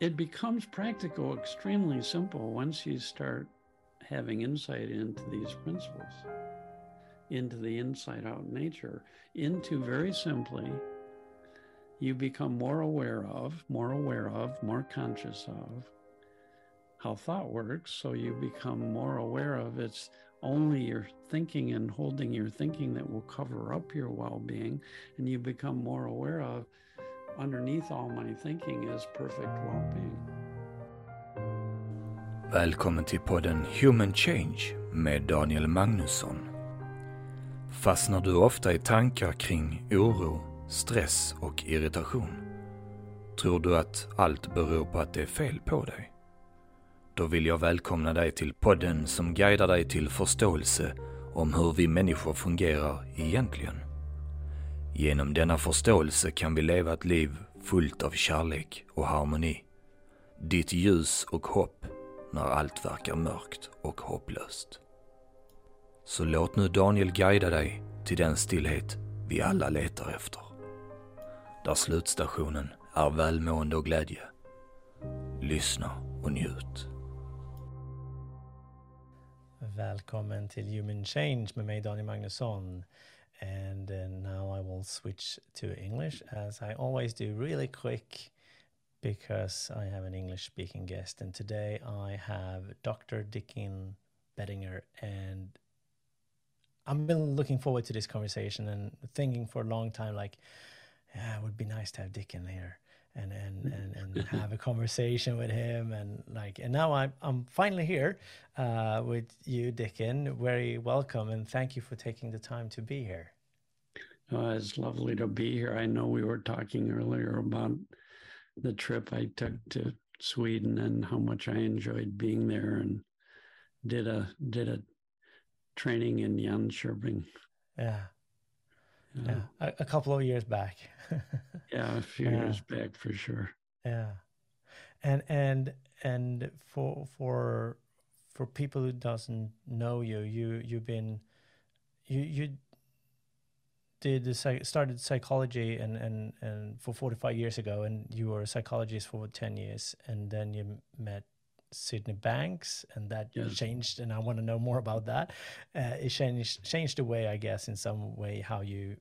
it becomes practical extremely simple once you start having insight into these principles, into the inside out nature, into very simply, you become more aware of, more aware of, more conscious of how thought works. So you become more aware of it's only your thinking and holding your thinking that will cover up your well being. And you become more aware of underneath all my thinking is perfect well being. Välkommen till podden Human Change med Daniel Magnusson. Fastnar du ofta i tankar kring oro, stress och irritation? Tror du att allt beror på att det är fel på dig? Då vill jag välkomna dig till podden som guidar dig till förståelse om hur vi människor fungerar egentligen. Genom denna förståelse kan vi leva ett liv fullt av kärlek och harmoni. Ditt ljus och hopp när allt verkar mörkt och hopplöst. Så låt nu Daniel guida dig till den stillhet vi alla letar efter. Där slutstationen är välmående och glädje. Lyssna och njut. Välkommen till Human Change med mig Daniel Magnusson. And uh, now I will switch to English as I always do really quick because I have an English speaking guest. And today I have Dr. Dicken Bettinger. And I've been looking forward to this conversation and thinking for a long time, like, yeah, it would be nice to have Dicken here and and and, and have a conversation with him and like and now I'm I'm finally here uh, with you, Dicken. Very welcome and thank you for taking the time to be here. Oh, it's lovely to be here. I know we were talking earlier about the trip I took to Sweden and how much I enjoyed being there and did a did a training in Jönköping. Yeah. Yeah, a, a, couple of years back. yeah, a few yeah. years back for sure. Yeah, and and and for for for people who doesn't know you, you you've been you you did the started psychology and and and for 45 years ago and you were a psychologist for 10 years and then you met Sydney Banks and that changed and I want to know more about that uh, it changed changed the way I guess in some way how you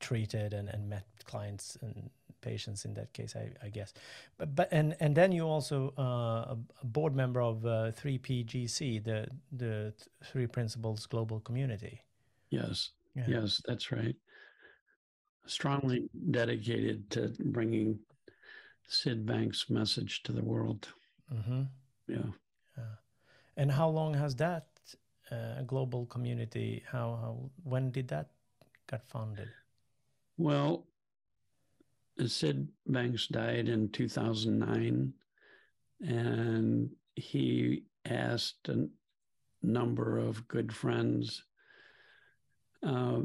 treated and, and met clients and patients in that case, I, I guess. But but and and then you also uh, a board member of uh, 3PGC, the the Three Principles Global Community. Yes, yeah. yes, that's right. Strongly dedicated to bringing Sid Banks' message to the world. Mm-hmm. Yeah. yeah. And how long has that uh, global community? How how when did that got founded? Well, Sid Banks died in 2009, and he asked a number of good friends, uh,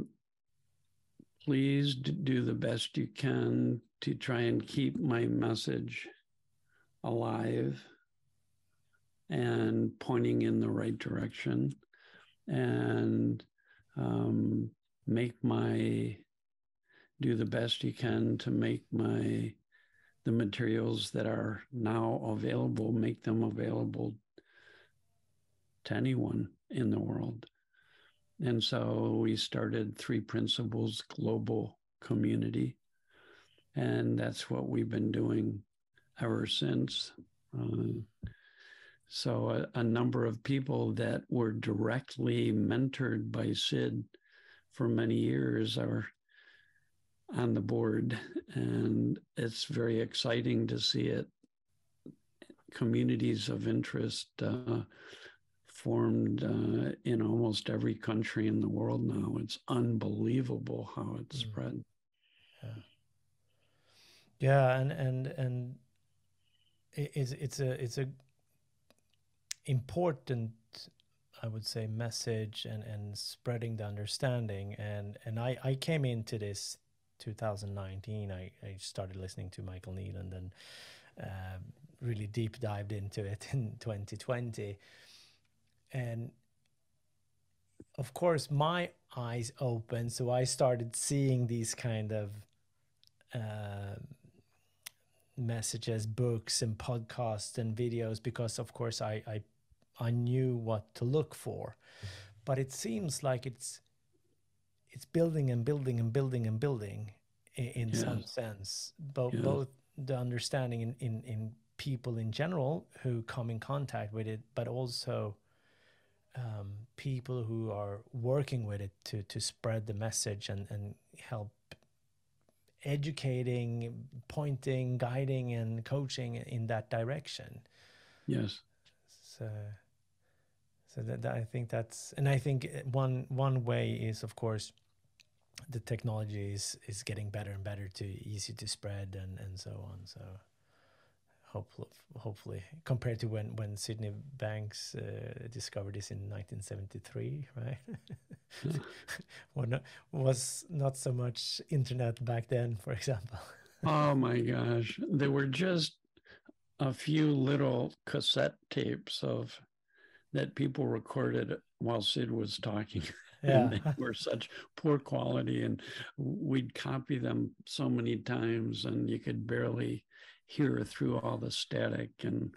please do the best you can to try and keep my message alive and pointing in the right direction and um, make my do the best you can to make my the materials that are now available make them available to anyone in the world. And so we started three principles global community and that's what we've been doing ever since uh, so a, a, number of people that were directly mentored by sid for many years are on the board, and it's very exciting to see it. Communities of interest uh, formed uh, in almost every country in the world now. It's unbelievable how it's mm. spread. Yeah. Yeah, and and and it's it's a it's a important I would say message and and spreading the understanding and and I I came into this 2019, I, I started listening to Michael Needland and uh, really deep dived into it in 2020. And of course, my eyes opened, so I started seeing these kind of uh, messages, books, and podcasts and videos because, of course, I I, I knew what to look for. But it seems like it's it's building and building and building and building in, in yes. some sense. Both yes. both the understanding in, in in people in general who come in contact with it, but also um, people who are working with it to to spread the message and and help educating, pointing, guiding, and coaching in that direction. Yes. So, so that, that I think that's, and I think one one way is of course the technology is is getting better and better to easy to spread and and so on. So hopefully, hopefully compared to when when Sydney Banks uh, discovered this in 1973, right? was not so much internet back then, for example. oh my gosh, there were just a few little cassette tapes of that people recorded while Sid was talking. Yeah. and they were such poor quality and we'd copy them so many times and you could barely hear through all the static and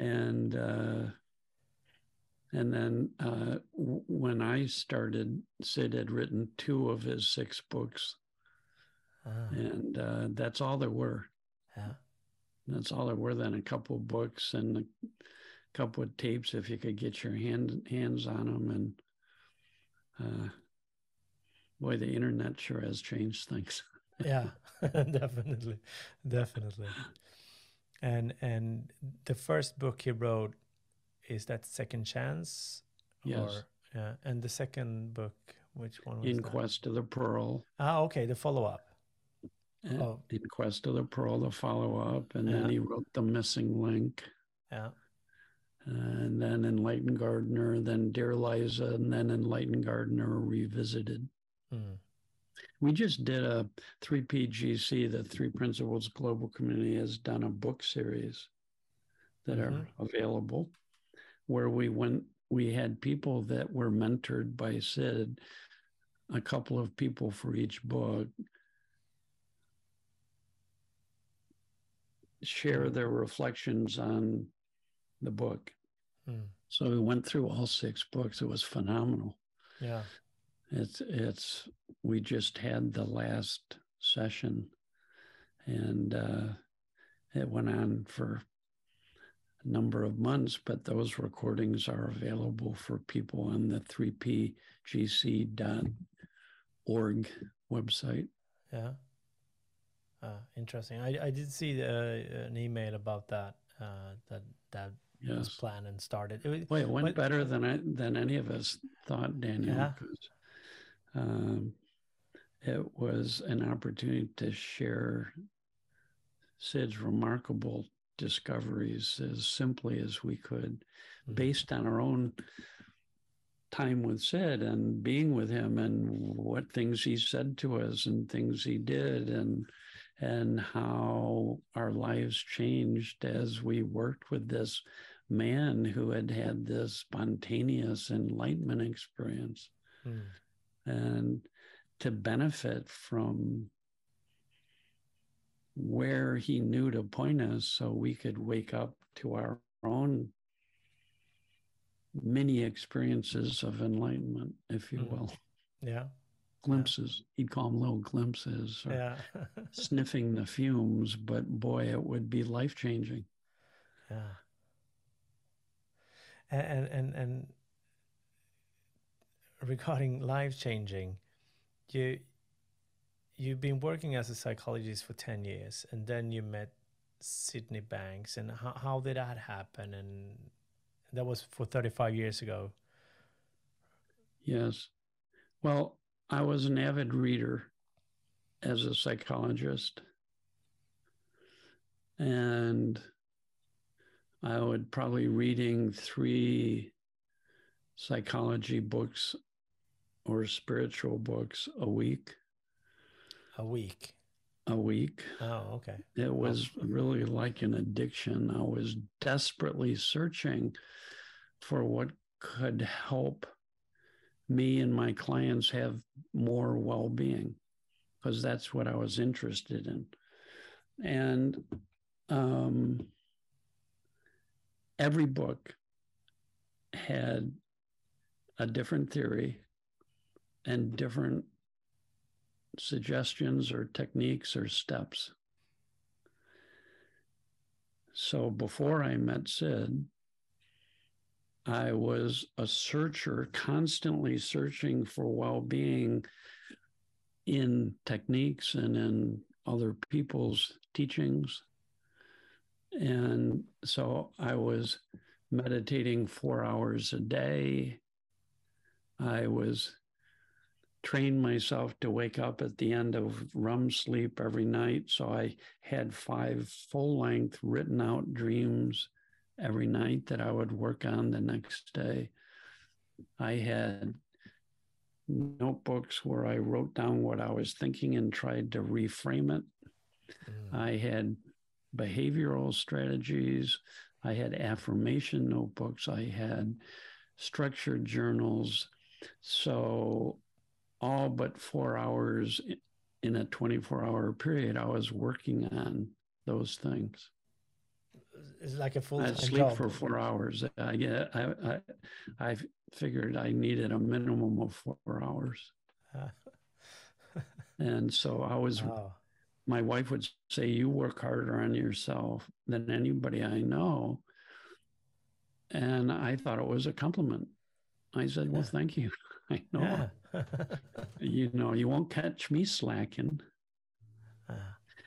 and uh, and then uh, w- when I started, Sid had written two of his six books, ah. and uh, that's all there were. Yeah, that's all there were. Then a couple of books and a couple of tapes, if you could get your hand hands on them, and uh, boy, the internet sure has changed things. yeah, definitely, definitely. And and the first book he wrote is that Second Chance. Yes. Or, yeah, and the second book, which one was In that? Quest of the Pearl. Ah, okay, the follow up. Oh. In Quest of the Pearl, the follow up, and yeah. then he wrote The Missing Link. Yeah. And then Enlightened Gardener, then Dear Liza, and then Enlightened Gardener Revisited. Mm. We just did a 3PGC, the Three Principles Global Community has done a book series that mm-hmm. are available where we went, we had people that were mentored by Sid, a couple of people for each book, share their reflections on the book. Mm. So we went through all six books. It was phenomenal. Yeah. It's it's we just had the last session, and uh, it went on for a number of months. But those recordings are available for people on the 3pgc.org website. Yeah. Uh, interesting. I, I did see uh, an email about that. Uh, that that yes. was planned and started. It, Boy, it went better than I than any of us thought, Daniel. Yeah. Um, it was an opportunity to share Sid's remarkable discoveries as simply as we could, mm-hmm. based on our own time with Sid and being with him and what things he said to us and things he did and and how our lives changed as we worked with this man who had had this spontaneous enlightenment experience. Mm and to benefit from where he knew to point us so we could wake up to our own mini experiences of enlightenment, if you mm-hmm. will. Yeah. Glimpses. Yeah. He'd call them little glimpses or yeah. sniffing the fumes, but boy, it would be life changing. Yeah. And and and regarding life changing, you you've been working as a psychologist for 10 years and then you met Sydney Banks and how, how did that happen? And that was for 35 years ago. Yes. Well I was an avid reader as a psychologist and I would probably reading three psychology books or spiritual books a week. A week. A week. Oh, okay. It was really like an addiction. I was desperately searching for what could help me and my clients have more well being because that's what I was interested in. And um, every book had a different theory and different suggestions or techniques or steps. So before I met Sid, I was a searcher, constantly searching for well being in techniques and in other people's teachings. And so I was meditating four hours a day. I was trained myself to wake up at the end of REM sleep every night. So I had five full length written out dreams every night that I would work on the next day. I had notebooks where I wrote down what I was thinking and tried to reframe it. Mm. I had behavioral strategies. I had affirmation notebooks. I had structured journals. So, all but four hours in a 24 hour period, I was working on those things. It's like a full I sleep job. for four hours. I get. I, I I figured I needed a minimum of four hours, and so I was wow my wife would say, You work harder on yourself than anybody I know. And I thought it was a compliment. I said, Well, thank you. I know. Yeah. you know, you won't catch me slacking. Uh.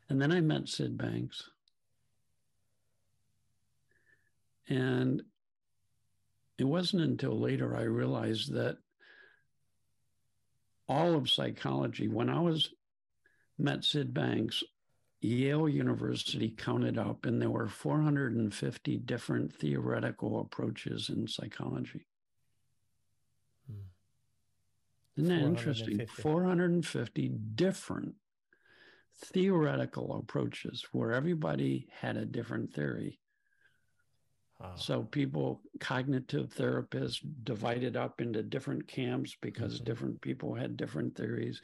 And then I met Sid Banks. And it wasn't until later I realized that all of psychology, when I was met Sid Banks, Yale University counted up, and there were 450 different theoretical approaches in psychology. Hmm. Isn't that interesting? 450 different theoretical approaches where everybody had a different theory. So people, cognitive therapists, divided up into different camps because mm-hmm. different people had different theories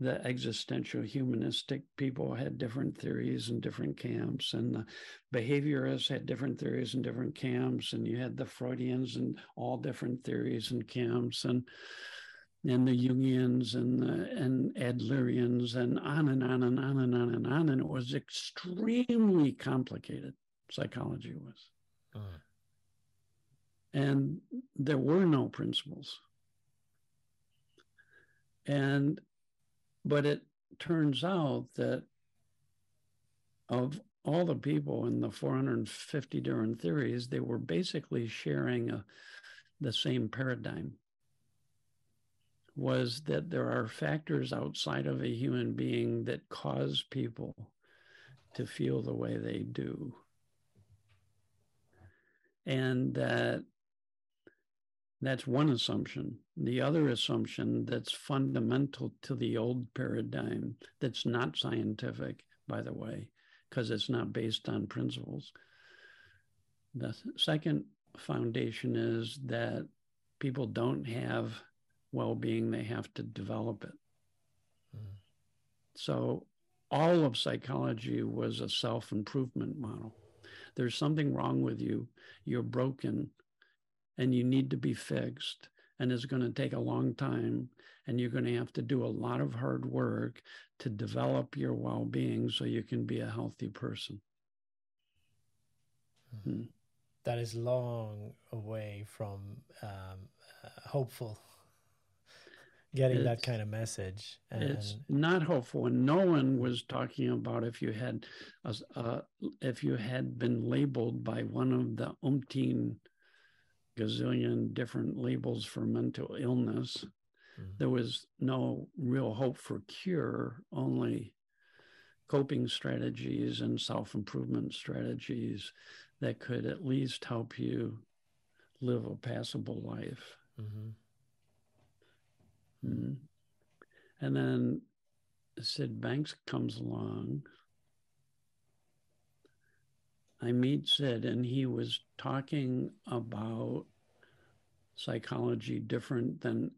the existential humanistic people had different theories and different camps, and the behaviorists had different theories and different camps, and you had the Freudians and all different theories and camps, and and the Jungians and the, and Adlerians and on and on and on and on and on, and it was extremely complicated. Psychology was, uh. and there were no principles. And but it turns out that of all the people in the 450 different theories, they were basically sharing a, the same paradigm was that there are factors outside of a human being that cause people to feel the way they do. And that that's one assumption. The other assumption that's fundamental to the old paradigm, that's not scientific, by the way, because it's not based on principles. The second foundation is that people don't have well being, they have to develop it. Mm. So, all of psychology was a self improvement model. There's something wrong with you, you're broken, and you need to be fixed and it's going to take a long time and you're going to have to do a lot of hard work to develop your well-being so you can be a healthy person. Hmm. that is long away from um, uh, hopeful getting it's, that kind of message and it's not hopeful and no one was talking about if you had a, uh, if you had been labeled by one of the umpteen gazillion different labels for mental illness. Mm-hmm. There was no real hope for cure, only coping strategies and self improvement strategies that could at least help you live a passable life. Mm-hmm. Mm-hmm. And then Sid Banks comes along. I meet Sid, and he was talking about psychology different than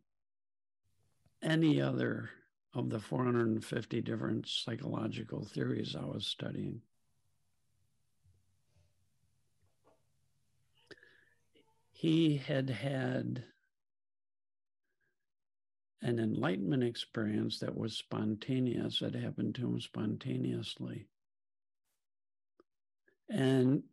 any other of the 450 different psychological theories I was studying. He had had an enlightenment experience that was spontaneous, that happened to him spontaneously. And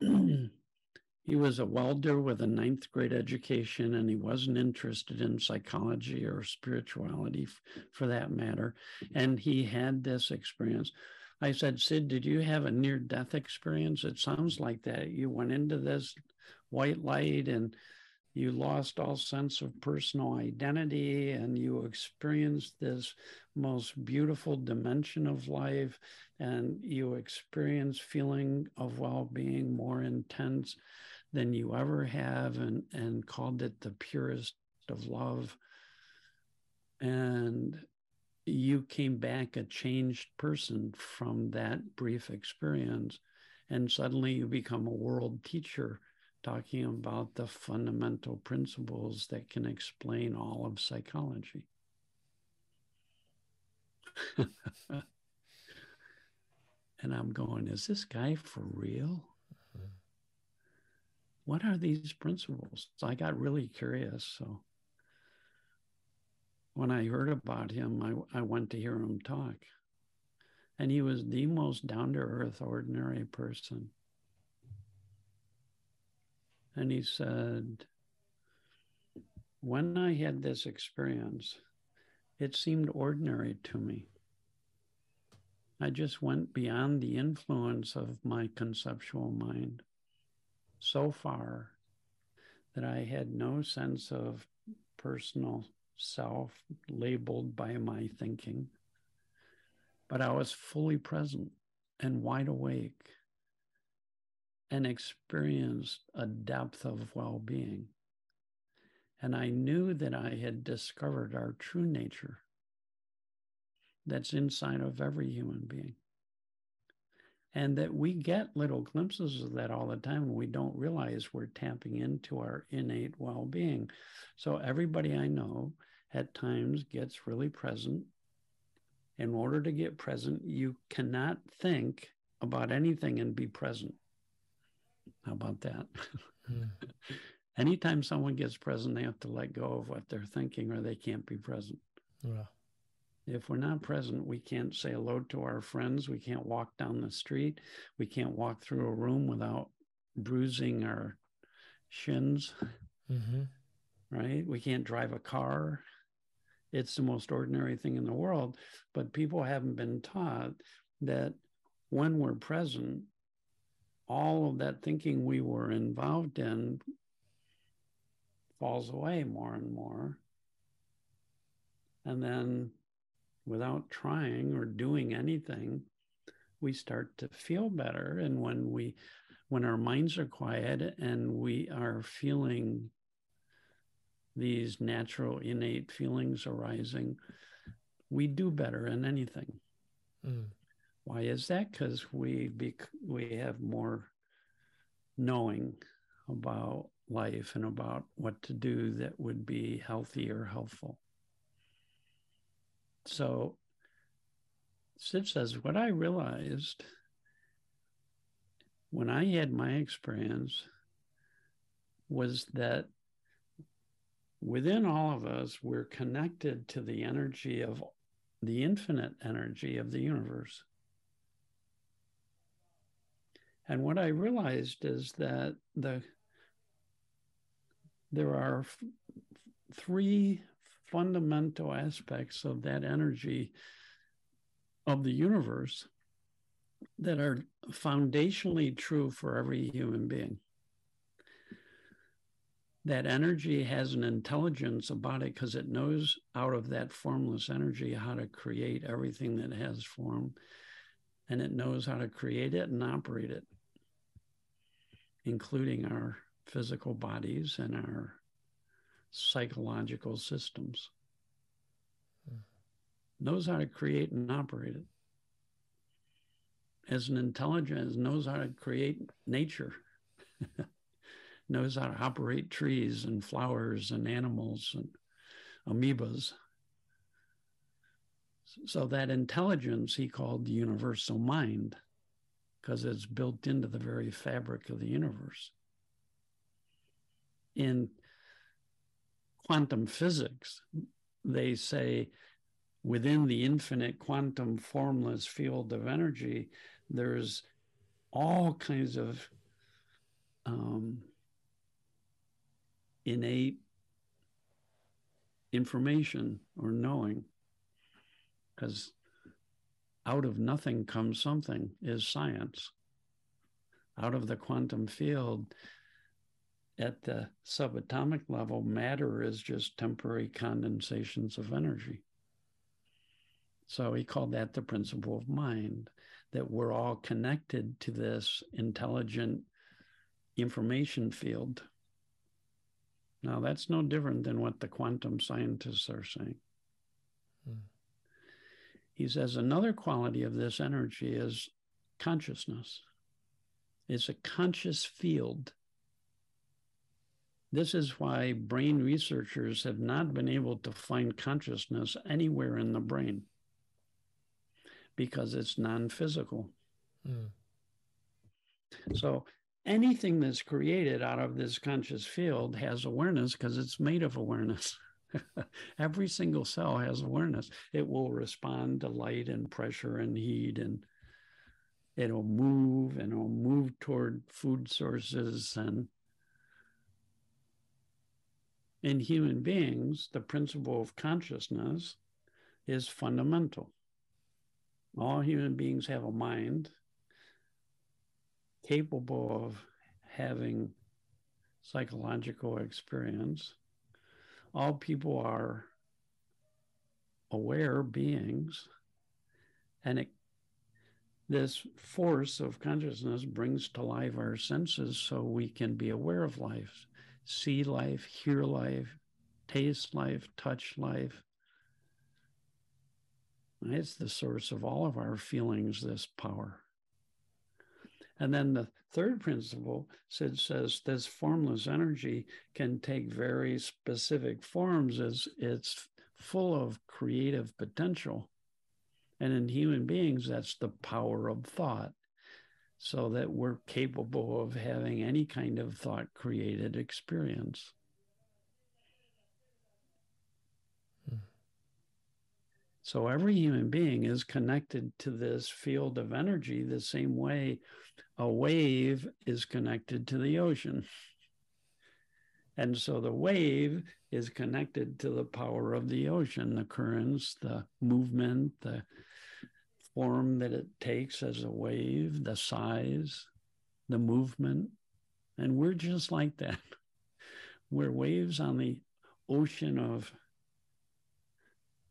he was a welder with a ninth grade education, and he wasn't interested in psychology or spirituality for that matter. And he had this experience. I said, Sid, did you have a near death experience? It sounds like that. You went into this white light and you lost all sense of personal identity and you experienced this most beautiful dimension of life and you experienced feeling of well-being more intense than you ever have and and called it the purest of love. And you came back a changed person from that brief experience and suddenly you become a world teacher talking about the fundamental principles that can explain all of psychology. and I'm going, is this guy for real? What are these principles? I got really curious. So when I heard about him, I, I went to hear him talk. And he was the most down to earth, ordinary person. And he said, When I had this experience, it seemed ordinary to me. I just went beyond the influence of my conceptual mind so far that I had no sense of personal self labeled by my thinking. But I was fully present and wide awake and experienced a depth of well being. And I knew that I had discovered our true nature that's inside of every human being. And that we get little glimpses of that all the time and we don't realize we're tapping into our innate well being. So, everybody I know at times gets really present. In order to get present, you cannot think about anything and be present. How about that? Mm. Anytime someone gets present, they have to let go of what they're thinking or they can't be present. Yeah. If we're not present, we can't say hello to our friends. We can't walk down the street. We can't walk through a room without bruising our shins. Mm-hmm. Right? We can't drive a car. It's the most ordinary thing in the world. But people haven't been taught that when we're present, all of that thinking we were involved in falls away more and more. And then without trying or doing anything, we start to feel better. And when we, when our minds are quiet and we are feeling these natural innate feelings arising, we do better in anything. Mm. Why is that? Because we bec- we have more knowing about life and about what to do that would be healthy or helpful. So Sid says, what I realized when I had my experience was that within all of us, we're connected to the energy of the infinite energy of the universe. And what I realized is that the there are f- three fundamental aspects of that energy of the universe that are foundationally true for every human being. That energy has an intelligence about it because it knows out of that formless energy how to create everything that has form, and it knows how to create it and operate it including our physical bodies and our psychological systems. Knows how to create and operate it. As an intelligence, knows how to create nature, knows how to operate trees and flowers and animals and amoebas. So that intelligence he called the universal mind because it's built into the very fabric of the universe. in quantum physics, they say within the infinite quantum formless field of energy, there's all kinds of um, innate information or knowing because out of nothing comes something is science out of the quantum field at the subatomic level matter is just temporary condensations of energy so he called that the principle of mind that we're all connected to this intelligent information field now, that's no different than what the quantum scientists are saying. Hmm. He says another quality of this energy is consciousness. It's a conscious field. This is why brain researchers have not been able to find consciousness anywhere in the brain because it's non physical. Mm. So anything that's created out of this conscious field has awareness because it's made of awareness. Every single cell has awareness. It will respond to light and pressure and heat, and it'll move and it'll move toward food sources. And in human beings, the principle of consciousness is fundamental. All human beings have a mind capable of having psychological experience. All people are aware beings, and it, this force of consciousness brings to life our senses so we can be aware of life, see life, hear life, taste life, touch life. It's the source of all of our feelings, this power. And then the third principle says, says this formless energy can take very specific forms as it's full of creative potential. And in human beings, that's the power of thought, so that we're capable of having any kind of thought created experience. So every human being is connected to this field of energy the same way a wave is connected to the ocean. And so the wave is connected to the power of the ocean, the currents, the movement, the form that it takes as a wave, the size, the movement. And we're just like that. We're waves on the ocean of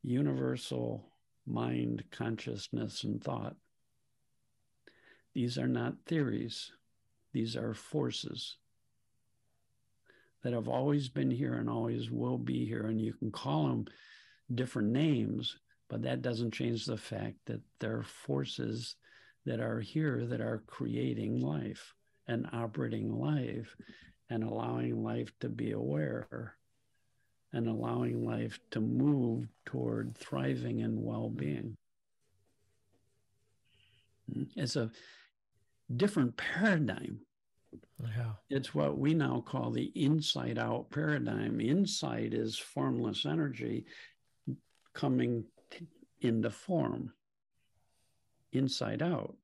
universal mind, consciousness, and thought. These are not theories, these are forces that have always been here and always will be here. And you can call them different names, but that doesn't change the fact that there are forces that are here that are creating life and operating life and allowing life to be aware and allowing life to move toward thriving and well-being. Hmm? It's a different paradigm. Yeah. It's what we now call the inside out paradigm. Inside is formless energy coming into form, inside out.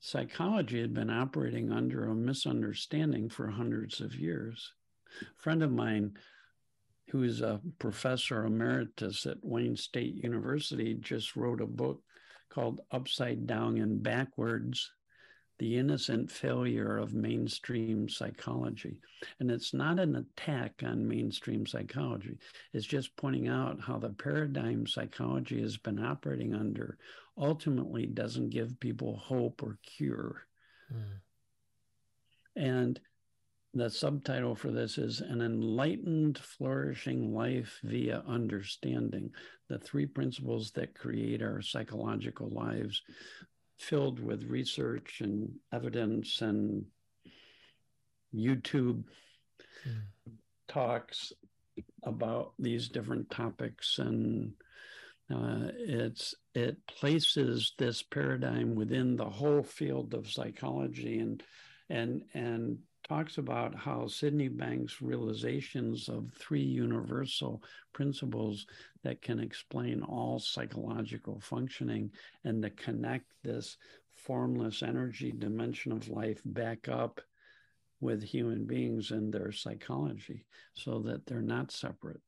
Psychology had been operating under a misunderstanding for hundreds of years. A friend of mine who is a professor emeritus at Wayne State University, just wrote a book called Upside Down and Backwards The Innocent Failure of Mainstream Psychology. And it's not an attack on mainstream psychology, it's just pointing out how the paradigm psychology has been operating under ultimately doesn't give people hope or cure. Mm. And the subtitle for this is An Enlightened Flourishing Life via Understanding the three principles that create our psychological lives, filled with research and evidence and YouTube mm. talks about these different topics and uh, it's it places this paradigm within the whole field of psychology and and and talks about how Sydney Banks' realizations of three universal principles that can explain all psychological functioning and to connect this formless energy dimension of life back up with human beings and their psychology so that they're not separate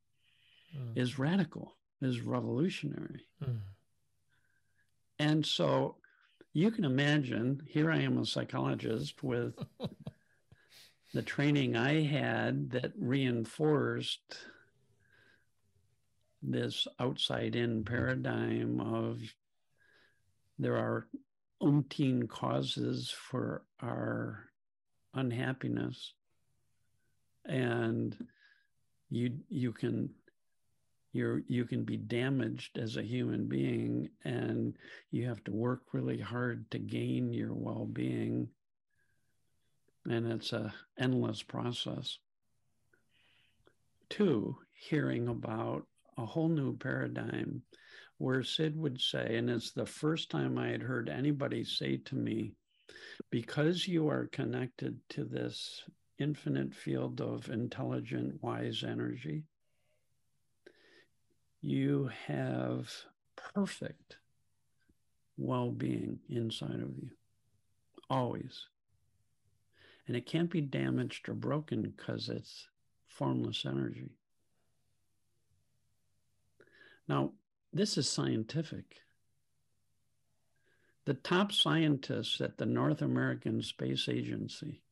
mm. is radical, is revolutionary. Mm. And so you can imagine here I am a psychologist with the training I had that reinforced this outside in paradigm of there are umpteen causes for our unhappiness. And you you can you're you can be damaged as a human being and you have to work really hard to gain your well-being and it's a endless process. Two, hearing about a whole new paradigm where Sid would say, and it's the first time I had heard anybody say to me, because you are connected to this infinite field of intelligent, wise energy, you have perfect well being inside of you, always and it can't be damaged or broken because it's formless energy. Now, this is scientific. The top scientists at the North American Space Agency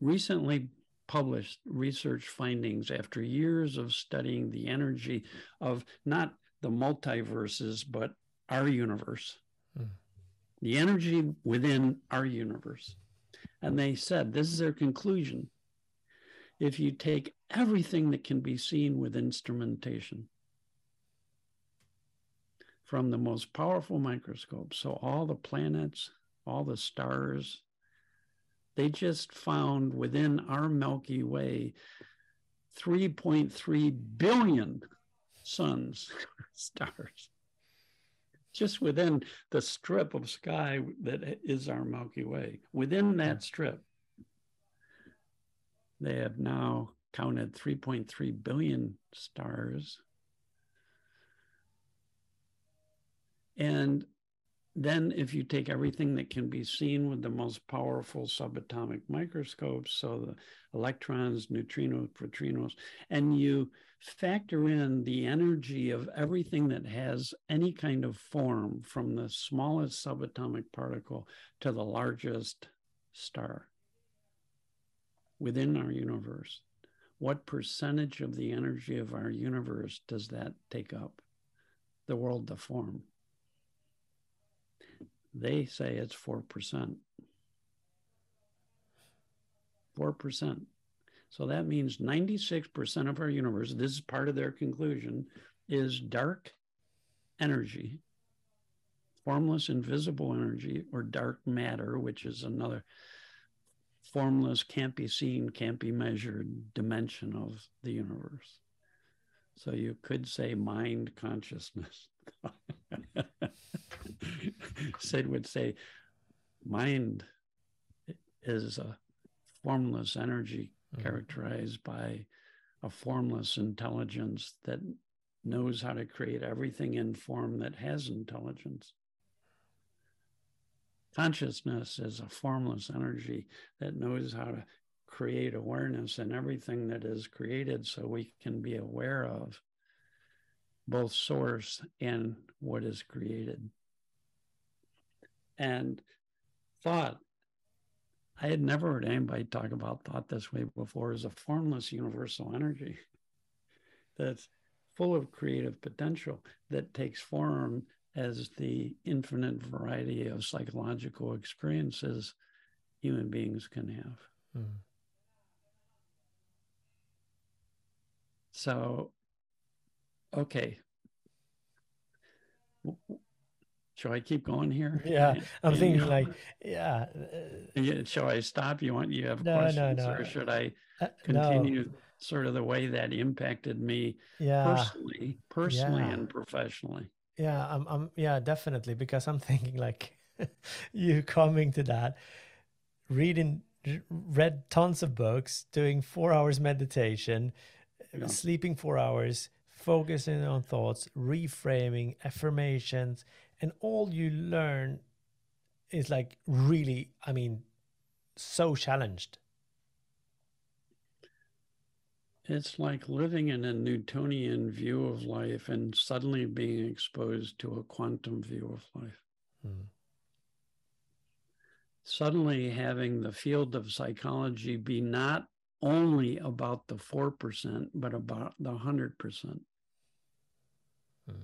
recently published research findings after years of studying the energy of not the multiverses, but our universe, mm. the energy within our universe. And they said, this is their conclusion. If you take everything that can be seen with instrumentation, from the most powerful microscopes, so all the planets, all the stars, they just found within our Milky Way 3.3 billion suns, stars just within the strip of sky that is our Milky Way. Within mm-hmm. that strip, they have now counted 3.3 billion stars. And then, if you take everything that can be seen with the most powerful subatomic microscopes, so the electrons, neutrinos, neutrinos, and you factor in the energy of everything that has any kind of form from the smallest subatomic particle to the largest star within our universe, what percentage of the energy of our universe does that take up? The world to form. They say it's 4%. 4%. So that means 96% of our universe, this is part of their conclusion, is dark energy, formless, invisible energy, or dark matter, which is another formless, can't be seen, can't be measured dimension of the universe. So you could say mind consciousness. Sid would say, mind is a formless energy mm-hmm. characterized by a formless intelligence that knows how to create everything in form that has intelligence. Consciousness is a formless energy that knows how to create awareness in everything that is created so we can be aware of both source and what is created and thought. I had never heard anybody talk about thought this way before as a formless universal energy that's full of creative potential that takes form as the infinite variety of psychological experiences human beings can have. Mm. So, okay, Shall I keep going here? Yeah, I'm and, thinking you know, like, yeah. Uh, shall I stop? You want you have no, questions, no, no. or should I uh, continue no. sort of the way that impacted me yeah. personally, personally yeah. and professionally? Yeah, I'm, I'm, yeah, definitely because I'm thinking like, you coming to that, reading read tons of books, doing four hours meditation, yeah. sleeping four hours, focusing on thoughts, reframing, affirmations, and all you learn is like really, I mean, so challenged. It's like living in a Newtonian view of life and suddenly being exposed to a quantum view of life. Hmm. Suddenly having the field of psychology be not only about the 4%, but about the 100%. Hmm.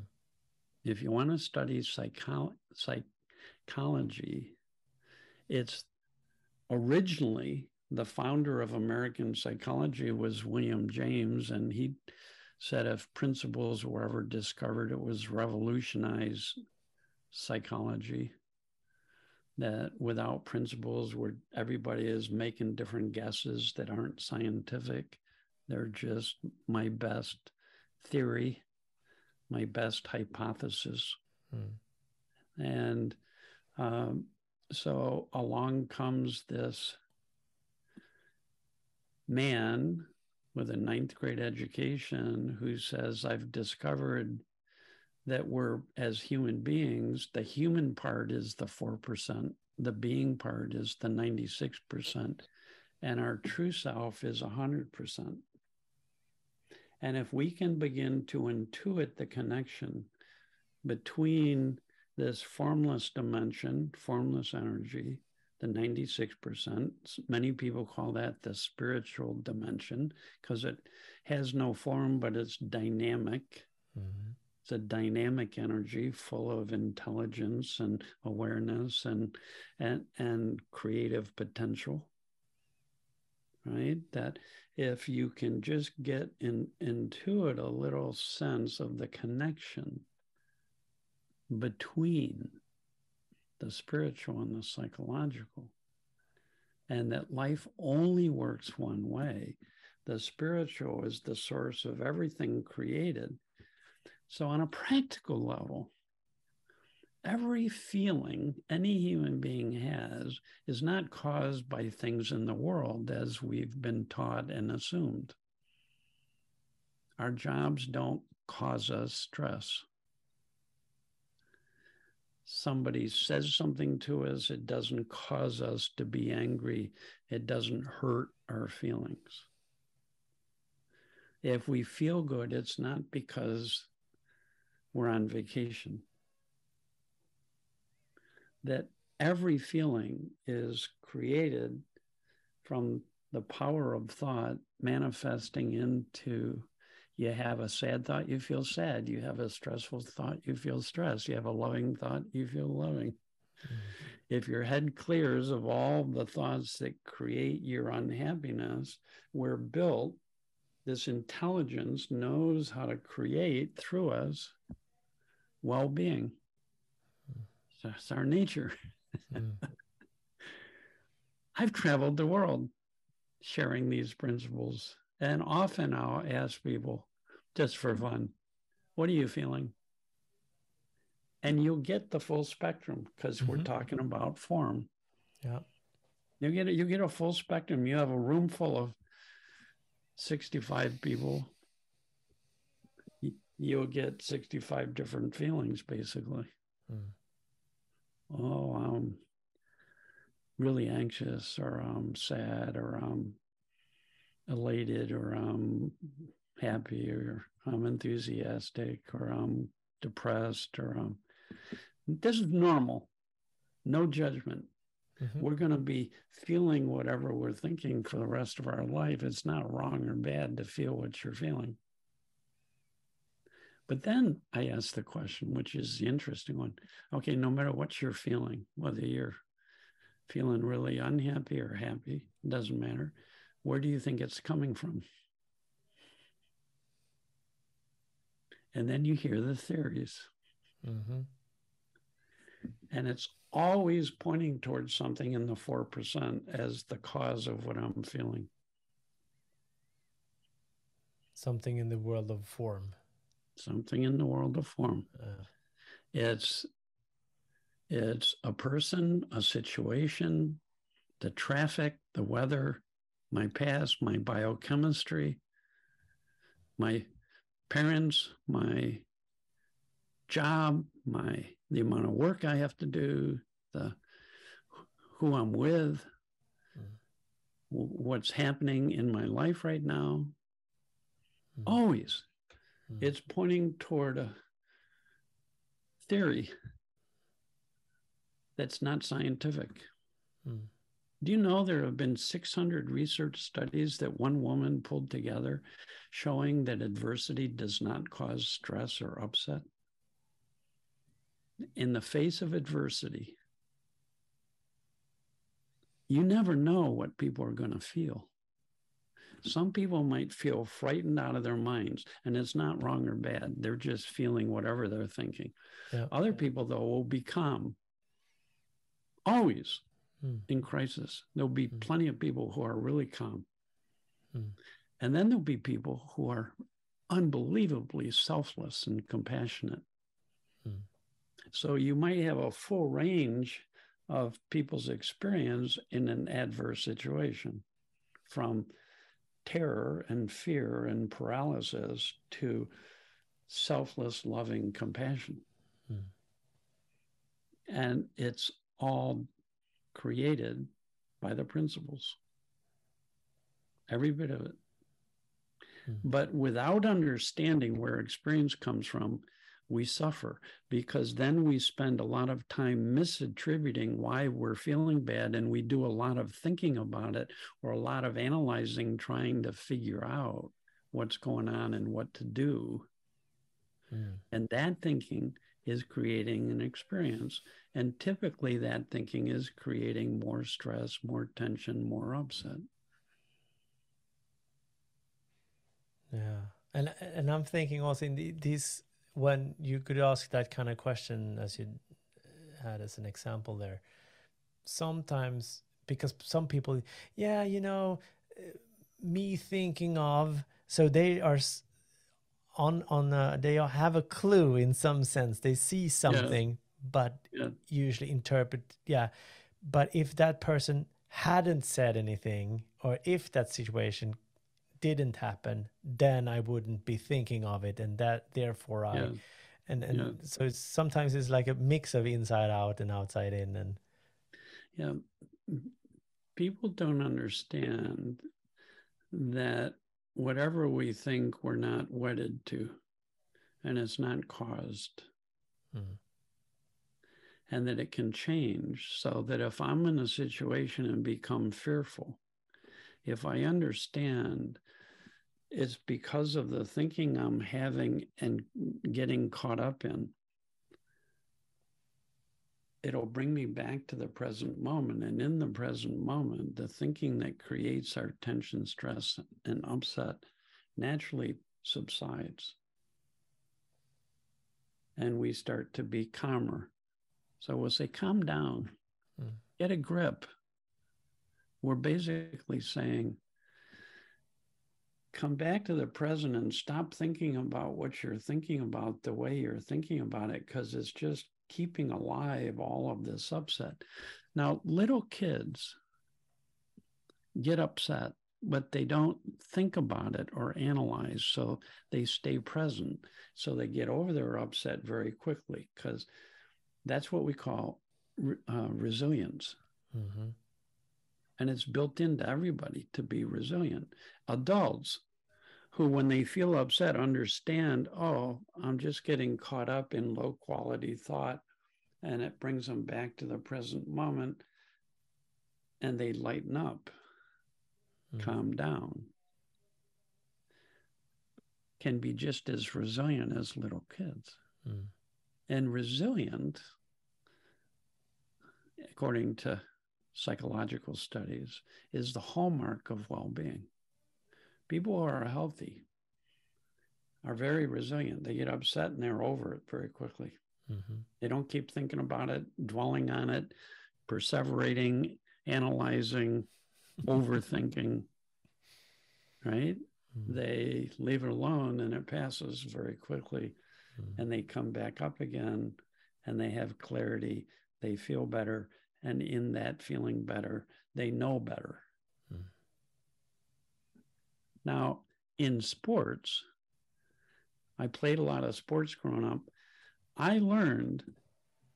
If you want to study psycho- psychology, it's originally the founder of American psychology was William James, and he said if principles were ever discovered, it was revolutionize psychology. That without principles, where everybody is making different guesses that aren't scientific, they're just my best theory, my best hypothesis. Hmm. And um, so along comes this man with a ninth grade education who says, I've discovered that we're, as human beings, the human part is the 4%, the being part is the 96%, and our true self is 100%. And if we can begin to intuit the connection between this formless dimension, formless energy, the 96%. Many people call that the spiritual dimension because it has no form, but it's dynamic. Mm-hmm. It's a dynamic energy full of intelligence and awareness and and and creative potential. Right? That if you can just get in, into it a little sense of the connection between the spiritual and the psychological, and that life only works one way. The spiritual is the source of everything created. So, on a practical level, every feeling any human being has is not caused by things in the world as we've been taught and assumed. Our jobs don't cause us stress somebody says something to us, it doesn't cause us to be angry, it doesn't hurt our feelings. If we feel good, it's not because we're on vacation. That every feeling is created from the power of thought manifesting into you have a sad thought, you feel sad. You have a stressful thought, you feel stress. You have a loving thought, you feel loving. Mm-hmm. If your head clears of all the thoughts that create your unhappiness, we're built, this intelligence knows how to create through us well being. It's our nature. Mm. I've traveled the world sharing these principles. And often I'll ask people, just for fun. What are you feeling? And you'll get the full spectrum because mm-hmm. we're talking about form. Yeah. You get a, you get a full spectrum. You have a room full of 65 people. You'll get 65 different feelings basically. Mm. Oh, I'm really anxious or I'm sad or I'm elated or I'm happy or I'm enthusiastic or I'm depressed or I'm this is normal. No judgment. Mm-hmm. We're going to be feeling whatever we're thinking for the rest of our life. It's not wrong or bad to feel what you're feeling. But then I ask the question, which is the interesting one. Okay, no matter what you're feeling, whether you're feeling really unhappy or happy, doesn't matter. Where do you think it's coming from? And then you hear the theories. Mm-hmm. And it's always pointing towards something in the 4% as the cause of what I'm feeling. Something in the world of form. Something in the world of form. Uh. It's it's a person, a situation, the traffic, the weather, my past, my biochemistry, my parents, my job, my the amount of work I have to do, the who I'm with, mm. what's happening in my life right now. Mm. Always, mm. it's pointing toward a theory that's not scientific. Hmm. Do you know there have been 600 research studies that one woman pulled together showing that adversity does not cause stress or upset? In the face of adversity, you never know what people are going to feel. Some people might feel frightened out of their minds, and it's not wrong or bad. They're just feeling whatever they're thinking. Yeah. Other people, though, will be calm. Always mm. in crisis. There'll be mm. plenty of people who are really calm. Mm. And then there'll be people who are unbelievably selfless and compassionate. Hmm. So you might have a full range of people's experience in an adverse situation from terror and fear and paralysis to selfless, loving compassion. Hmm. And it's all created by the principles. Every bit of it. Hmm. But without understanding where experience comes from, we suffer because then we spend a lot of time misattributing why we're feeling bad and we do a lot of thinking about it or a lot of analyzing trying to figure out what's going on and what to do. Mm. and that thinking is creating an experience. And typically that thinking is creating more stress more tension more upset. Yeah. And and i'm thinking also in the, these when you could ask that kind of question as you had as an example there sometimes because some people yeah you know me thinking of so they are on on uh, they have a clue in some sense they see something yeah. but yeah. usually interpret yeah but if that person hadn't said anything or if that situation didn't happen, then I wouldn't be thinking of it, and that therefore I, yeah. and and yeah. so it's, sometimes it's like a mix of inside out and outside in, and yeah, people don't understand that whatever we think we're not wedded to, and it's not caused. Mm. And that it can change so that if I'm in a situation and become fearful, if I understand it's because of the thinking I'm having and getting caught up in, it'll bring me back to the present moment. And in the present moment, the thinking that creates our tension, stress, and upset naturally subsides. And we start to be calmer. So we'll say, calm down, mm. get a grip we're basically saying, come back to the present and stop thinking about what you're thinking about the way you're thinking about it, because it's just keeping alive all of this upset. Now, little kids get upset, but they don't think about it or analyze. So they stay present. So they get over their upset very quickly because that's what we call uh, resilience. Mm-hmm and it's built into everybody to be resilient. Adults who, when they feel upset, understand, oh, I'm just getting caught up in low quality thought, and it brings them back to the present moment, and they lighten up, mm. calm down, can be just as resilient as little kids. Mm. And resilient, according to psychological studies is the hallmark of well being. People who are healthy are very resilient. They get upset and they're over it very quickly. Mm-hmm. They don't keep thinking about it, dwelling on it, perseverating, analyzing, overthinking, right? Mm-hmm. They leave it alone and it passes very quickly. Mm-hmm. And they come back up again and they have clarity. They feel better And in that feeling better, they know better. Mm. Now, in sports, I played a lot of sports growing up. I learned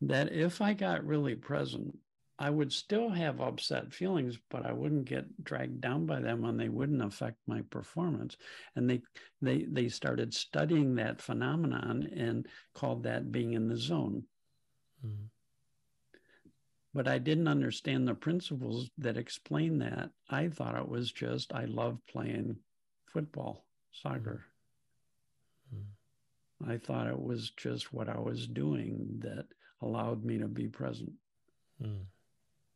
that if I got really present, I would still have upset feelings, but I wouldn't get dragged down by them and they wouldn't affect my performance. And they they they started studying that phenomenon and called that being in the zone. Mm-hmm. But I didn't understand the principles that explain that. I thought it was just I love playing football, soccer. Mm-hmm. I thought it was just what I was doing that allowed me to be present. Mm.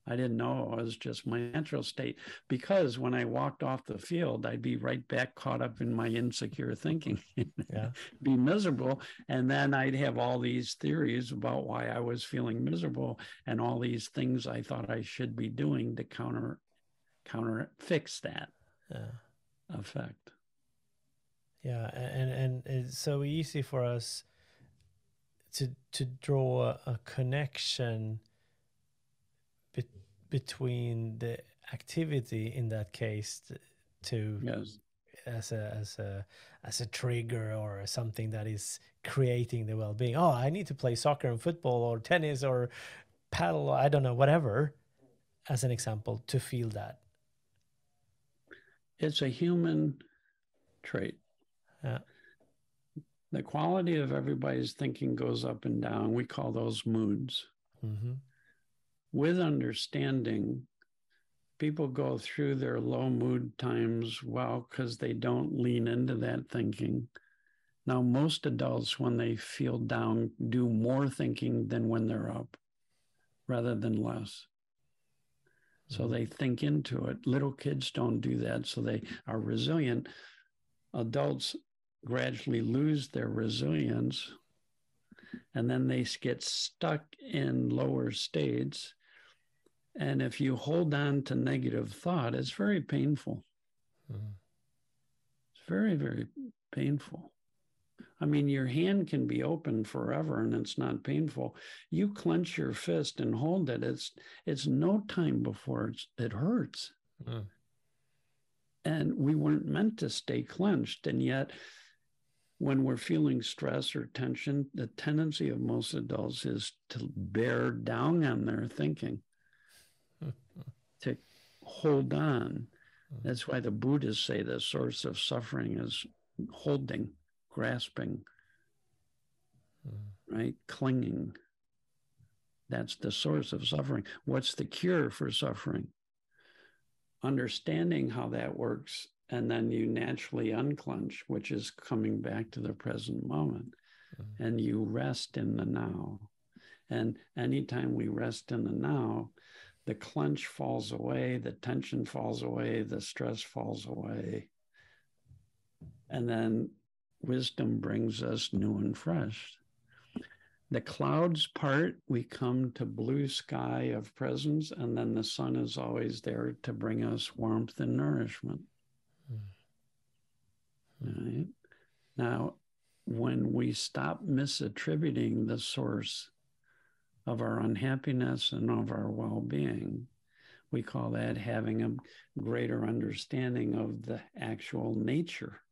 I didn't know it was just my natural state because when I walked off the field, I'd be right back caught up in my insecure thinking, yeah. be miserable. And then I'd have all these theories about why I was feeling miserable and all these things I thought I should be doing to counter counter fix that yeah. effect. Yeah, and and it's so easy for us to to draw a, a connection between the activity in that case to yes. as a as a as a trigger or something that is creating the well-being. Oh i need to play soccer and football or tennis or paddle i don't know whatever as an example to feel that. It's a human trait. Yeah. The quality of everybody's thinking goes up and down. We call those moods. Mm-hmm with understanding, people go through their low mood times well because they don't lean into that thinking. Now, most adults, when they feel down, do more thinking than when they're up rather than less. So mm-hmm. they think into it. Little kids don't do that. So they are resilient. Adults gradually lose their resilience and then they get stuck in lower states and if you hold on to negative thought, it's very painful. Mm. It's very, very painful. I mean, your hand can be open forever and it's not painful. You clench your fist and hold it. It's it's no time before it hurts. Mm. And we weren't meant to stay clenched. And yet, when we're feeling stress or tension, the tendency of most adults is to bear down on their thinking to hold on. Mm-hmm. That's why the Buddhists say the source of suffering is holding, grasping, mm. right? Clinging. That's the source of suffering. What's the cure for suffering? Understanding how that works, and then you naturally unclench, which is coming back to the present moment, mm. and you rest in the now. And anytime we rest in the now, the clench falls away, the tension falls away, the stress falls away. And then wisdom brings us new and fresh. The clouds part, we come to blue sky of presence, and then the sun is always there to bring us warmth and nourishment. Mm. Right? Now, when we stop misattributing the source of our unhappiness and of our well being. We call that having a greater understanding of the actual nature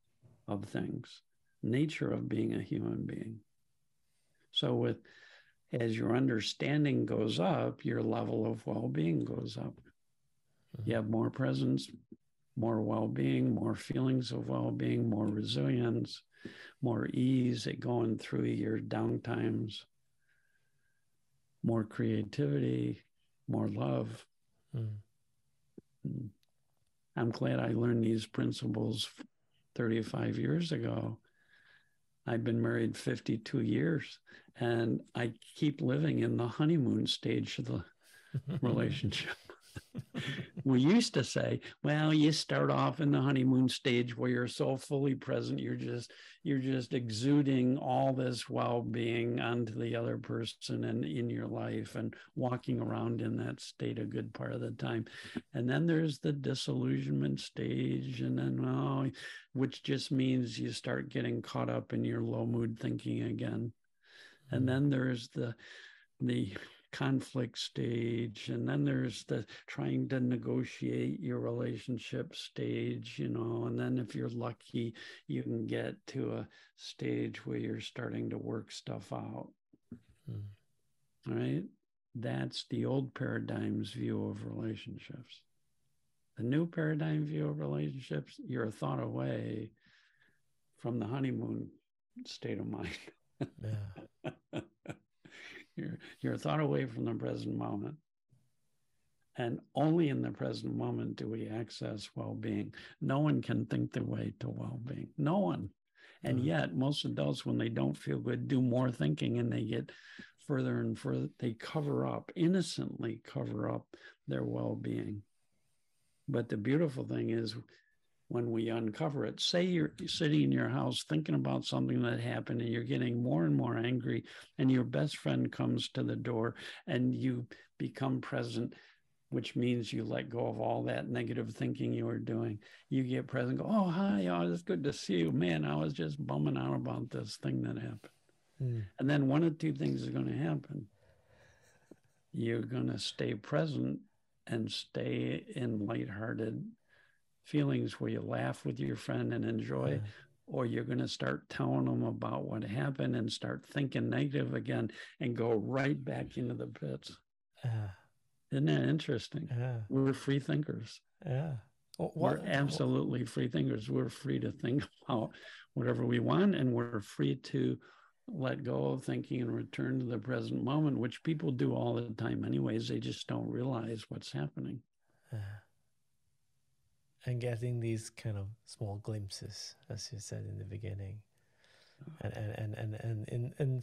of things, nature of being a human being. So, with as your understanding goes up, your level of well being goes up. Mm-hmm. You have more presence, more well being, more feelings of well being, more resilience, more ease at going through your downtimes more creativity, more love. Mm. I'm glad I learned these principles 35 years ago. I've been married 52 years and I keep living in the honeymoon stage of the relationship we used to say, well, you start off in the honeymoon stage where you're so fully present, you're just you're just exuding all this well-being onto the other person and in your life and walking around in that state a good part of the time. And then there's the disillusionment stage, and then oh, which just means you start getting caught up in your low mood thinking again. And mm-hmm. then there's the the conflict stage and then there's the trying to negotiate your relationship stage you know and then if you're lucky you can get to a stage where you're starting to work stuff out. Mm. right? That's the old paradigm's view of relationships. The new paradigm view of relationships you're a thought away from the honeymoon state of mind. Yeah you're, you're a thought away from the present moment. And only in the present moment do we access well being. No one can think their way to well being. No one. And mm. yet, most adults, when they don't feel good, do more thinking and they get further and further. They cover up, innocently cover up their well being. But the beautiful thing is, when we uncover it. Say you're sitting in your house thinking about something that happened and you're getting more and more angry, and your best friend comes to the door and you become present, which means you let go of all that negative thinking you were doing. You get present, go, Oh, hi, oh, it's good to see you. Man, I was just bumming out about this thing that happened. Mm. And then one of two things is going to happen. You're going to stay present and stay in lighthearted feelings where you laugh with your friend and enjoy, yeah. or you're going to start telling them about what happened and start thinking negative again and go right back into the pits. Yeah. Isn't that interesting? Yeah. We're free thinkers. Yeah. What, we're absolutely free thinkers. We're free to think about whatever we want, and we're free to let go of thinking and return to the present moment, which people do all the time, anyways. They just don't realize what's happening. Yeah and getting these kind of small glimpses, as you said in the beginning, and and and and, and in in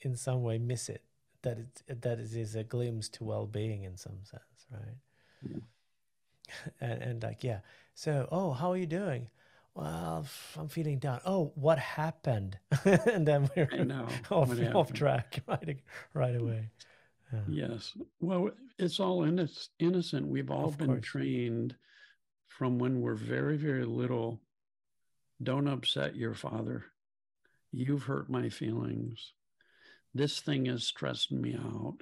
in some way miss it that it that it is a glimpse to well-being in some sense, right? Yeah. and and like yeah, so oh, how are you doing? Well, I'm feeling down. Oh, what happened? and then we're off, off track right right away. Yeah. Yes. Well, it's all in this innocent. We've all of been course. trained from when we're very, very little. Don't upset your father. You've hurt my feelings. This thing has stressed me out.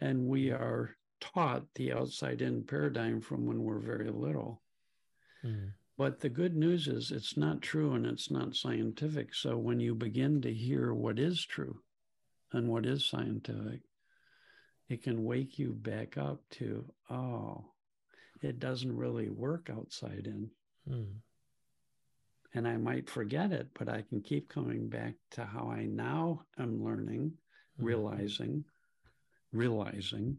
And we are taught the outside in paradigm from when we're very little. Mm. But the good news is it's not true and it's not scientific. So when you begin to hear what is true and what is scientific, it can wake you back up to, oh, it doesn't really work outside in. Hmm. And I might forget it, but I can keep coming back to how I now am learning, hmm. realizing, realizing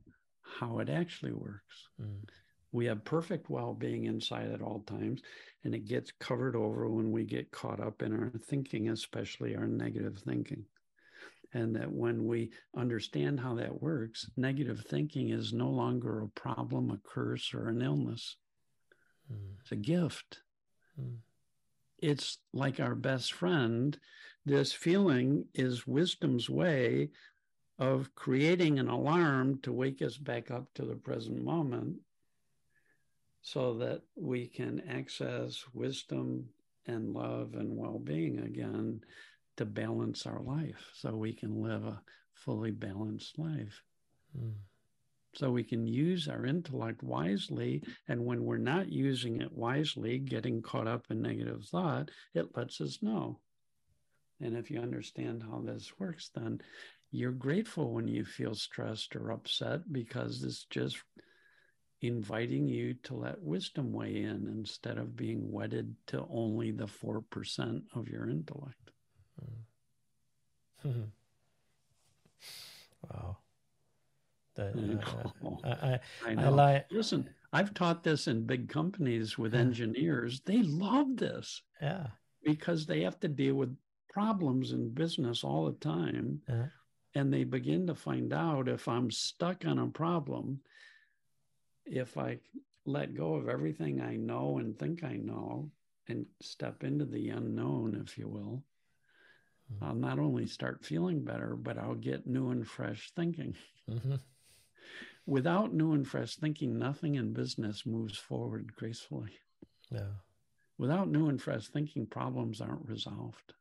how it actually works. Hmm. We have perfect well being inside at all times, and it gets covered over when we get caught up in our thinking, especially our negative thinking and that when we understand how that works, negative thinking is no longer a problem, a curse, or an illness. Mm. It's a gift. Mm. It's like our best friend. This feeling is wisdom's way of creating an alarm to wake us back up to the present moment so that we can access wisdom and love and well being again to balance our life so we can live a fully balanced life. Mm. So we can use our intellect wisely. And when we're not using it wisely, getting caught up in negative thought, it lets us know. And if you understand how this works, then you're grateful when you feel stressed or upset because it's just inviting you to let wisdom weigh in instead of being wedded to only the 4% of your intellect. Mm. wow. The, uh, I, I, I, know. I Listen, I've taught this in big companies with engineers. They love this. Yeah. Because they have to deal with problems in business all the time. Yeah. And they begin to find out if I'm stuck on a problem, if I let go of everything I know and think I know and step into the unknown, if you will, Mm-hmm. I'll not only start feeling better, but I'll get new and fresh thinking. Mm-hmm. Without new and fresh thinking, nothing in business moves forward gracefully. Yeah. Without new and fresh thinking, problems aren't resolved.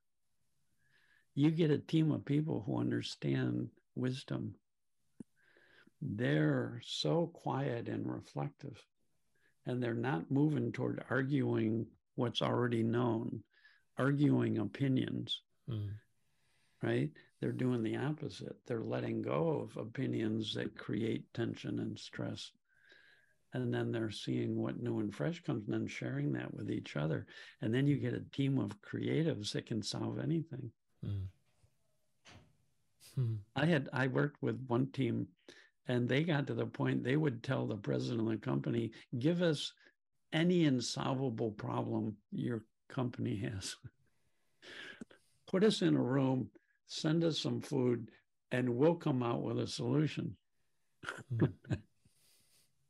You get a team of people who understand wisdom they're so quiet and reflective, and they're not moving toward arguing what's already known, arguing opinions, mm. right? They're doing the opposite. They're letting go of opinions that create tension and stress. And then they're seeing what new and fresh comes and then sharing that with each other. And then you get a team of creatives that can solve anything. Mm. Hmm. I had I worked with one team and they got to the point they would tell the president of the company, give us any insolvable problem your company has. Put us in a room, send us some food, and we'll come out with a solution. Mm-hmm.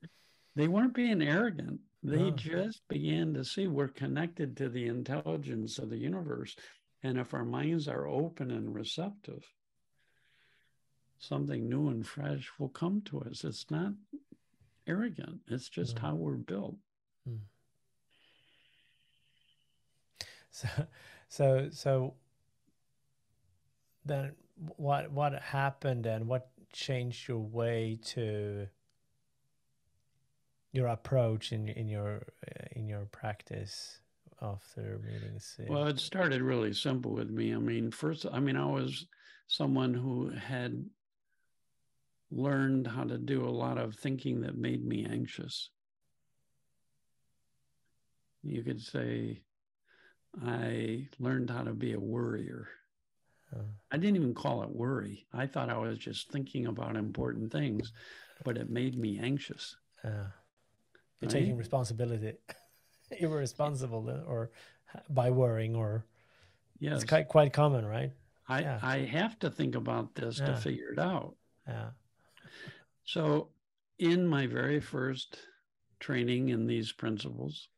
they weren't being arrogant. They just began to see we're connected to the intelligence of the universe. And if our minds are open and receptive, something new and fresh will come to us. It's not arrogant, it's just mm. how we're built. Mm. So, so, so then what what happened and what changed your way to your approach in in your uh, in your practice after meetings? Well, it started really simple with me. I mean, first, I mean, I was someone who had learned how to do a lot of thinking that made me anxious. You could say I learned how to be a worrier. I didn't even call it worry. I thought I was just thinking about important things, but it made me anxious. Uh, you're right? taking responsibility. you were responsible or by worrying or yes. it's quite quite common, right? I, yeah. I have to think about this yeah. to figure it out. Yeah. So, in my very first training in these principles,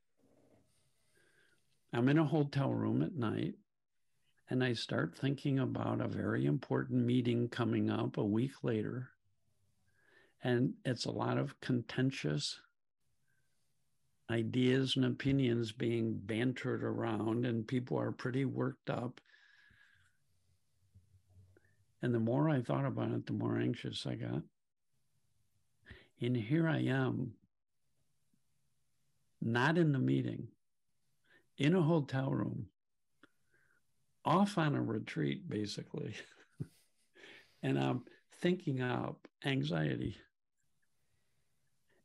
I'm in a hotel room at night and I start thinking about a very important meeting coming up a week later. And it's a lot of contentious ideas and opinions being bantered around, and people are pretty worked up. And the more I thought about it, the more anxious I got. And here I am, not in the meeting, in a hotel room, off on a retreat, basically. and I'm thinking up anxiety.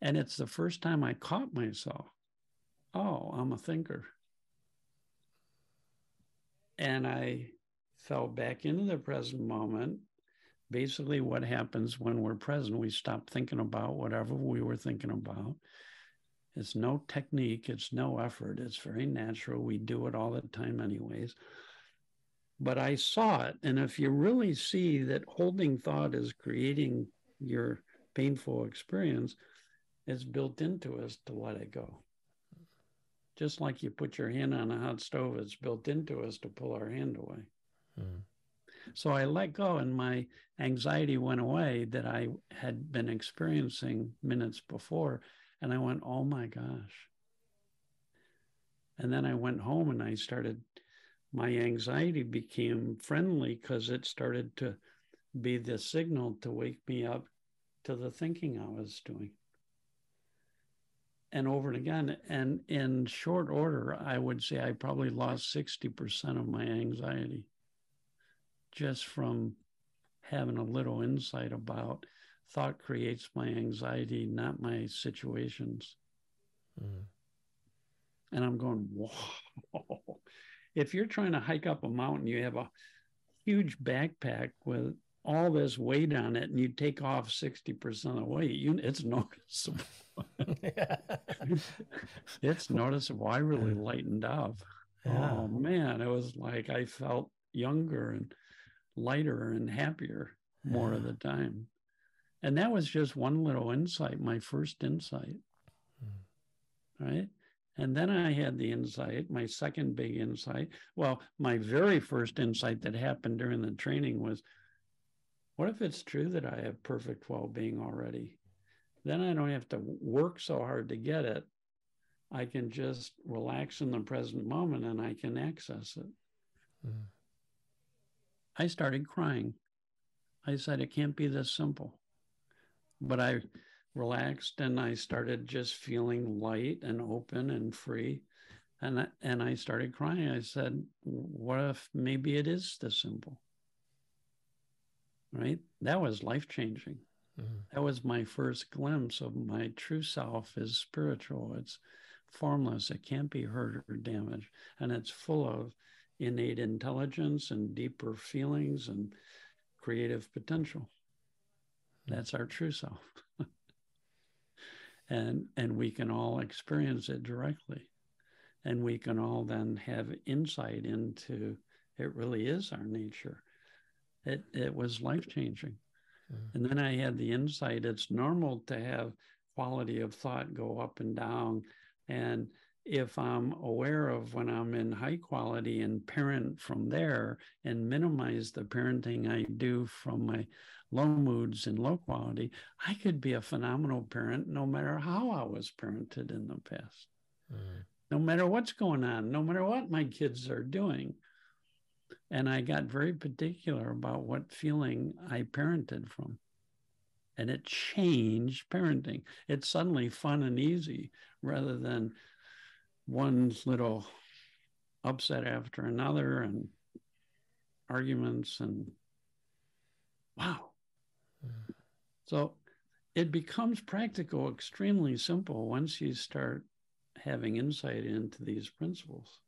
And it's the first time I caught myself. Oh, I'm a thinker. And I fell back into the present moment basically what happens when we're present. We stop thinking about whatever we were thinking about. It's no technique, it's no effort, it's very natural. We do it all the time, anyways. But I saw it. And if you really see that holding thought is creating your painful experience, it's built into us to let it go. Just like you put your hand on a hot stove, it's built into us to pull our hand away. Mm. So I let go, and my anxiety went away that I had been experiencing minutes before. And I went, oh my gosh. And then I went home and I started, my anxiety became friendly because it started to be the signal to wake me up to the thinking I was doing. And over and again, and in short order, I would say I probably lost 60% of my anxiety just from having a little insight about thought creates my anxiety, not my situations. Mm. And I'm going, whoa. If you're trying to hike up a mountain, you have a huge backpack with all this weight on it, and you take off 60% of the weight, you, it's noticeable. it's noticeable. I really lightened up. Yeah. Oh man, it was like I felt younger and lighter and happier more yeah. of the time. And that was just one little insight, my first insight. Mm. Right. And then I had the insight, my second big insight. Well, my very first insight that happened during the training was what if it's true that I have perfect well being already? Then I don't have to work so hard to get it. I can just relax in the present moment and I can access it. Mm. I started crying. I said, it can't be this simple. but I relaxed and I started just feeling light and open and free. And I, and I started crying. I said, "What if maybe it is this simple?" Right? That was life changing. Mm-hmm. That was my first glimpse of my true self is spiritual. It's formless. It can't be hurt or damaged, and it's full of innate intelligence and deeper feelings and creative potential. That's our true self. And and we can all experience it directly. And we can all then have insight into it really is our nature. It it was life changing. Mm. And then I had the insight it's normal to have quality of thought go up and down. And if I'm aware of when I'm in high quality and parent from there and minimize the parenting I do from my low moods and low quality, I could be a phenomenal parent no matter how I was parented in the past. Mm. No matter what's going on, no matter what my kids are doing. And I got very particular about what feeling I parented from. And it changed parenting. It's suddenly fun and easy rather than one little upset after another and arguments and wow. Hmm. So it becomes practical extremely simple once you start having insight into these principles,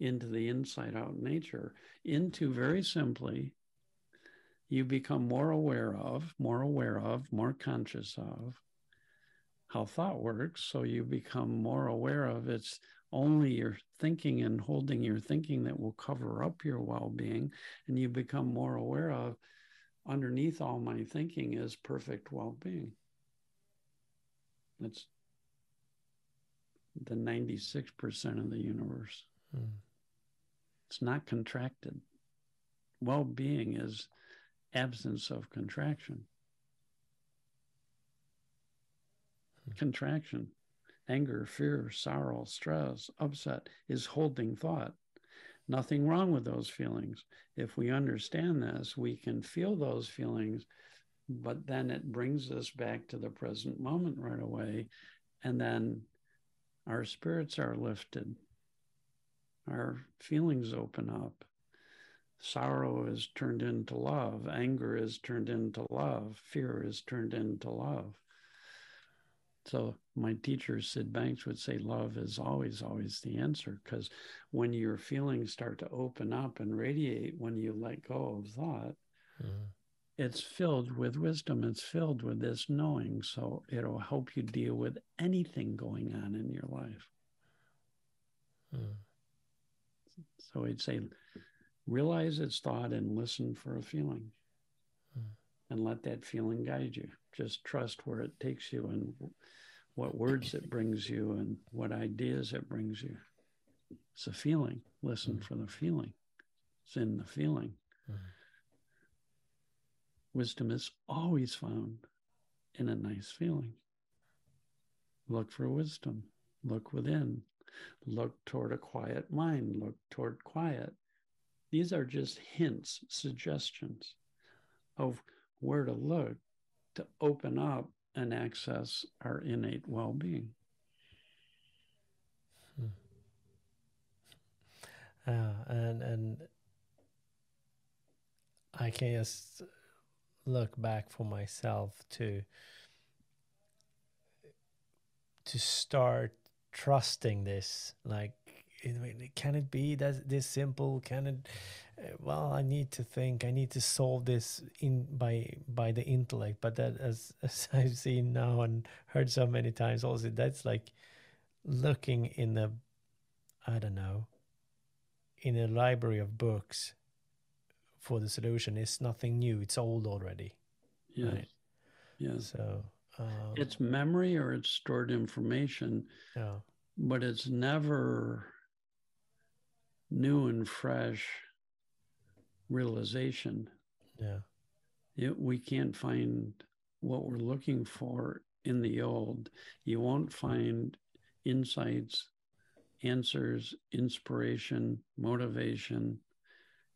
into the inside out nature, into very simply, you become more aware of, more aware of, more conscious of how thought works. So you become more aware of it's only your thinking and holding your thinking that will cover up your well being. And you become more aware of underneath all my thinking is perfect well being. It's the 96% of the universe. Mm. It's not contracted. Well being is absence of contraction. Mm. Contraction, anger, fear, sorrow, stress, upset is holding thought. Nothing wrong with those feelings. If we understand this, we can feel those feelings, but then it brings us back to the present moment right away. And then our spirits are lifted, our feelings open up. Sorrow is turned into love, anger is turned into love, fear is turned into love. So my teacher Syd Banks would say love is always always the answer because when your feelings start to open up and radiate when you let go of thought mm. it's filled with wisdom it's filled with this knowing so it'll help you deal with anything going on in your life mm. so he'd say realize it's thought and listen for a feeling. And let that feeling guide you just trust where it takes you and what words it brings you and what ideas it brings you. It's a feeling. Listen mm-hmm. for the feeling. It's in the feeling. Mm-hmm. Wisdom is always found in a nice feeling. Look for wisdom. Look within. Look toward a quiet mind. Look toward quiet. These are just hints, suggestions of where to look to open up and access our innate well being. Hmm. Uh, and and I can just look back for myself to to start trusting this like can it be that this simple can it well i need to think i need to solve this in by by the intellect. But that as, as i've seen now and heard so many times also that's like looking in the i don't know in a library of books for the solution. It's nothing new. It's old already. Yes. Right? yeah so um, it's memory or it's stored information yeah. but it's never new and fresh realization. Yeah. It, we can't find what we're looking for in the old. You won't find insights, answers, inspiration, motivation,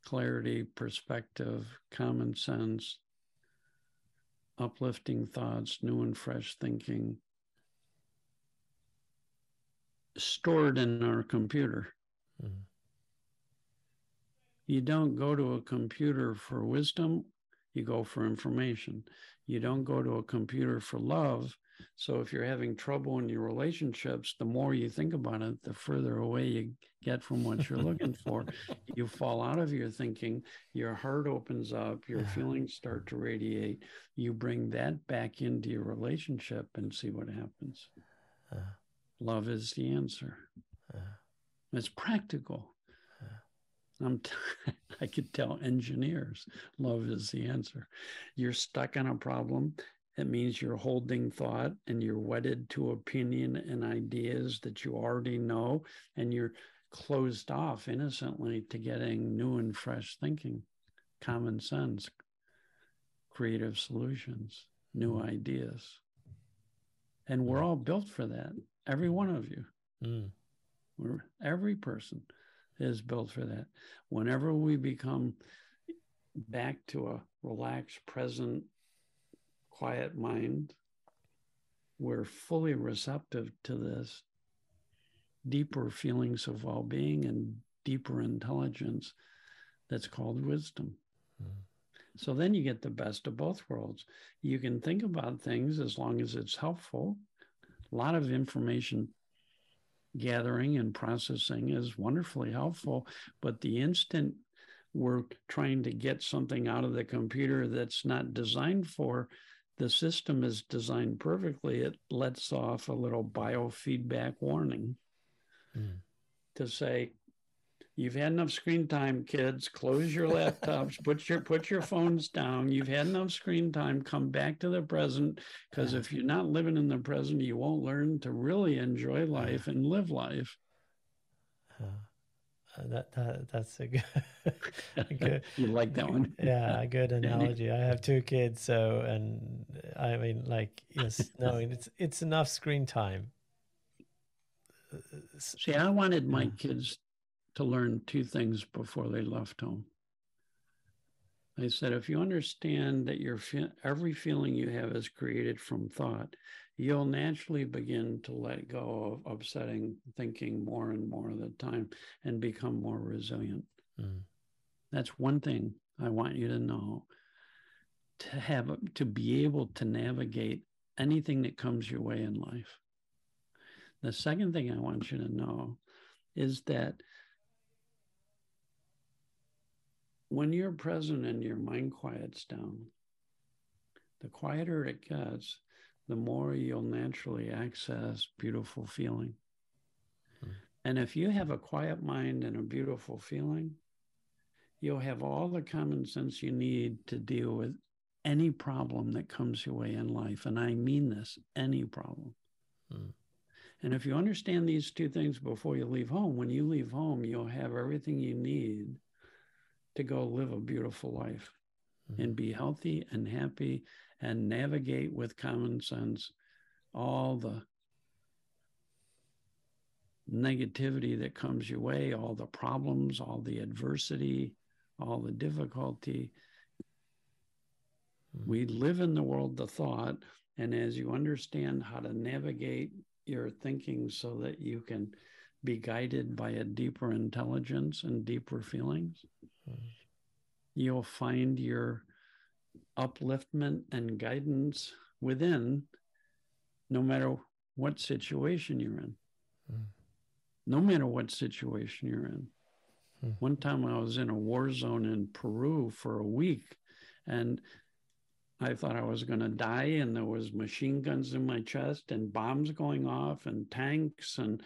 clarity, perspective, common sense, uplifting thoughts, new and fresh thinking stored in our computer. Mm-hmm. You don't go to a computer for wisdom, you go for information. You don't go to a computer for love. So if you're having trouble in your relationships, the more you think about it, the further away you get from what you're looking for. You fall out of your thinking, your heart opens up, your feelings start to radiate. You bring that back into your relationship and see what happens. Uh, Love is the answer. Uh, it's practical. I'm t- I could tell engineers love is the answer. You're stuck on a problem. It means you're holding thought and you're wedded to opinion and ideas that you already know, and you're closed off innocently to getting new and fresh thinking, common sense, creative solutions, new mm. ideas. And we're all built for that, every one of you. Mm. Every person is built for that. Whenever we become back to a relaxed, present, quiet mind, we're fully receptive to this deeper feelings of well being and deeper intelligence that's called wisdom. Mm. So then you get the best of both worlds. You can think about things as long as it's helpful. A lot of information gathering and processing is wonderfully helpful. But the instant we're trying to get something out of the computer that's not designed for, the system is designed perfectly. It lets off a little biofeedback warning mm. to say, You've had enough screen time, kids. Close your laptops. put your put your phones down. You've had enough screen time. Come back to the present. Because if you're not living in the present, you won't learn to really enjoy life and live life. Uh, uh, that, that that's a good, a good you like that one yeah a good analogy i have two kids so and i mean like yes no it's it's enough screen time uh, uh, see i wanted my kids to learn two things before they left home. I said, if you understand that your fe- every feeling you have is created from thought, you'll naturally begin to let go of upsetting thinking more and more of the time and become more resilient. Mm. That's one thing I want you to know to have to be able to navigate anything that comes your way in life. The second thing I want you to know is that when you're present and your mind quiets down, the quieter it gets, the more you'll naturally access beautiful feeling. Hmm. And if you have a quiet mind and a beautiful feeling, you'll have all the common sense you need to deal with any problem that comes your way in life. And I mean this any problem. Hmm. And if you understand these two things before you leave home, when you leave home, you'll have everything you need to go live a beautiful life mm-hmm. and be healthy and happy and navigate with common sense all the negativity that comes your way, all the problems, all the adversity, all the difficulty. Mm-hmm. We live in the world of thought. And as you understand how to navigate your thinking so that you can be guided by a deeper intelligence and deeper feelings, you'll find your upliftment and guidance within no matter what situation you're in. Mm. No matter what situation you're in. Mm. One time I was in a war zone in Peru for a week and I thought I was going to die and there was machine guns in my chest and bombs going off and tanks and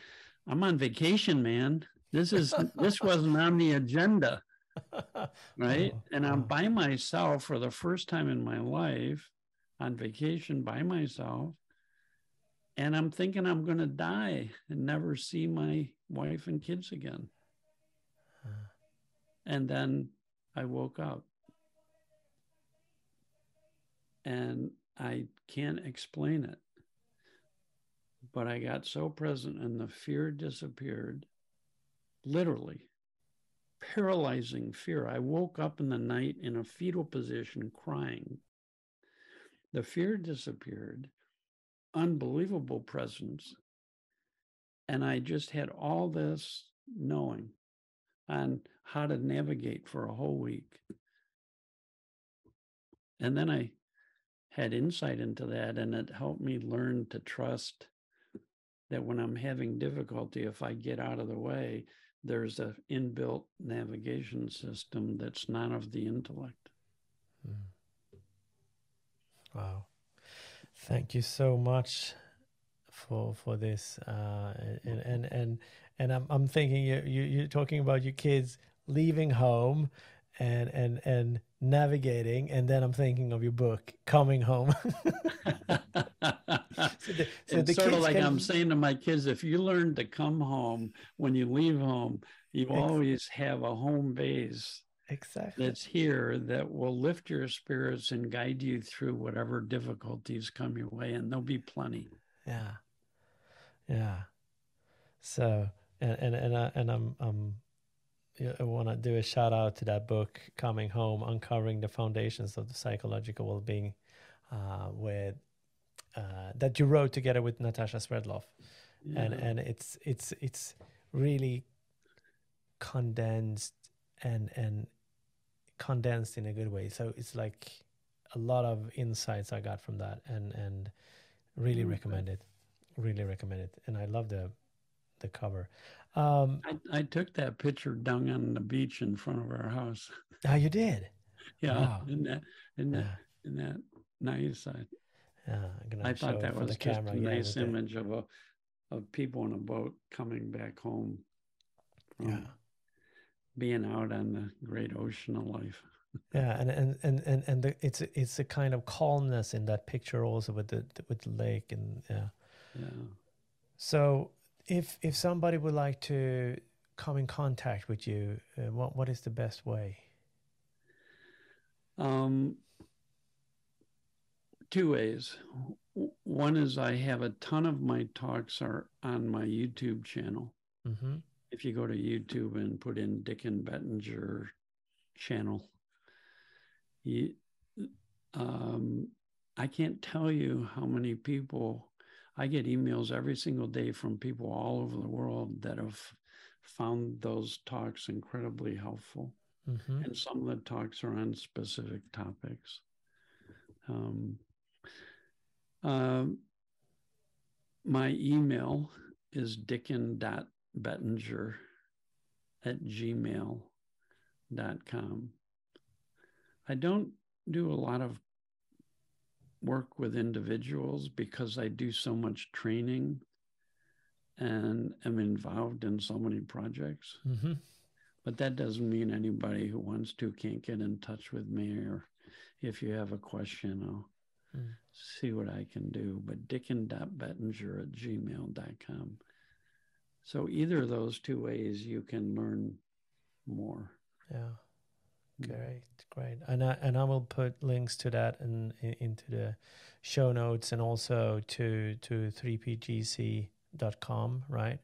I'm on vacation, man. This is this wasn't on the agenda. right? Oh, and I'm oh. by myself for the first time in my life on vacation by myself. And I'm thinking I'm going to die and never see my wife and kids again. And then I woke up. And I can't explain it. But I got so present and the fear disappeared, literally paralyzing fear. I woke up in the night in a fetal position crying. the fear disappeared, unbelievable presence. And I just had all this knowing on how to navigate for a whole week. And then I had insight into that, and it helped me learn to trust that when I'm having difficulty, if I get out of the way, there's a inbuilt navigation system that's not of the intellect. Mm. Wow. Thank you so much for for this. Uh, and and and and I'm I'm thinking you you you're talking about your kids leaving home and and and navigating and then i'm thinking of your book coming home. So the, so it's sort of like can... i'm saying to my kids if you learn to come home when you leave home you exactly. always have a home base exactly. that's here that will lift your spirits and guide you through whatever difficulties come your way and there'll be plenty. Yeah. Yeah. So and and and, I, and i'm i'm I want to do a shout out to that book, Coming Home, Uncovering the Foundations of the Psychological Well-Being, uh, with uh, that you wrote together with Natasha Swerdloff, yeah. and and it's it's it's really condensed and and condensed in a good way. So it's like a lot of insights I got from that, and and really mm-hmm. recommend it, really recommend it, and I love the the cover. Um, I, I, took that picture down on the beach in front of our house. Oh, you did? yeah. Wow. In that, in that, in that nice. I, yeah, I thought that was just camera. a nice yeah, image of a of people in a boat coming back home from yeah. being out on the great ocean of life. yeah, and and and and, and the, it's it's a kind of calmness in that picture also with the with the lake and yeah. Yeah. So if if somebody would like to come in contact with you, uh, what what is the best way? Um, two ways. One is I have a ton of my talks are on my YouTube channel. Mm-hmm. If you go to YouTube and put in Dicken Bettinger channel, you, um, I can't tell you how many people I get emails every single day from people all over the world that have found those talks incredibly helpful. Mm-hmm. And some of the talks are on specific topics. Um, uh, my email is dicken.bettinger at gmail.com. I don't do a lot of work with individuals because I do so much training and am involved in so many projects. Mm-hmm. But that doesn't mean anybody who wants to can't get in touch with me or if you have a question, I'll mm. see what I can do. But dicken.bettinger at gmail.com. So either of those two ways you can learn more. Yeah. Mm. Great, great, and I, and I will put links to that in, in into the show notes and also to to 3pgc.com, right?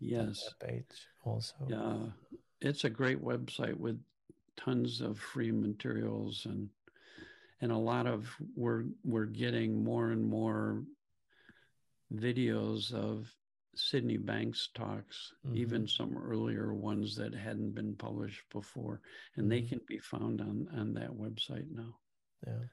Yes. page also. Yeah, it's a great website with tons of free materials and and a lot of we're we're getting more and more videos of Sydney Banks talks, mm-hmm. even some earlier ones that hadn't been published before, and mm-hmm. they can be found on on that website now. Yeah,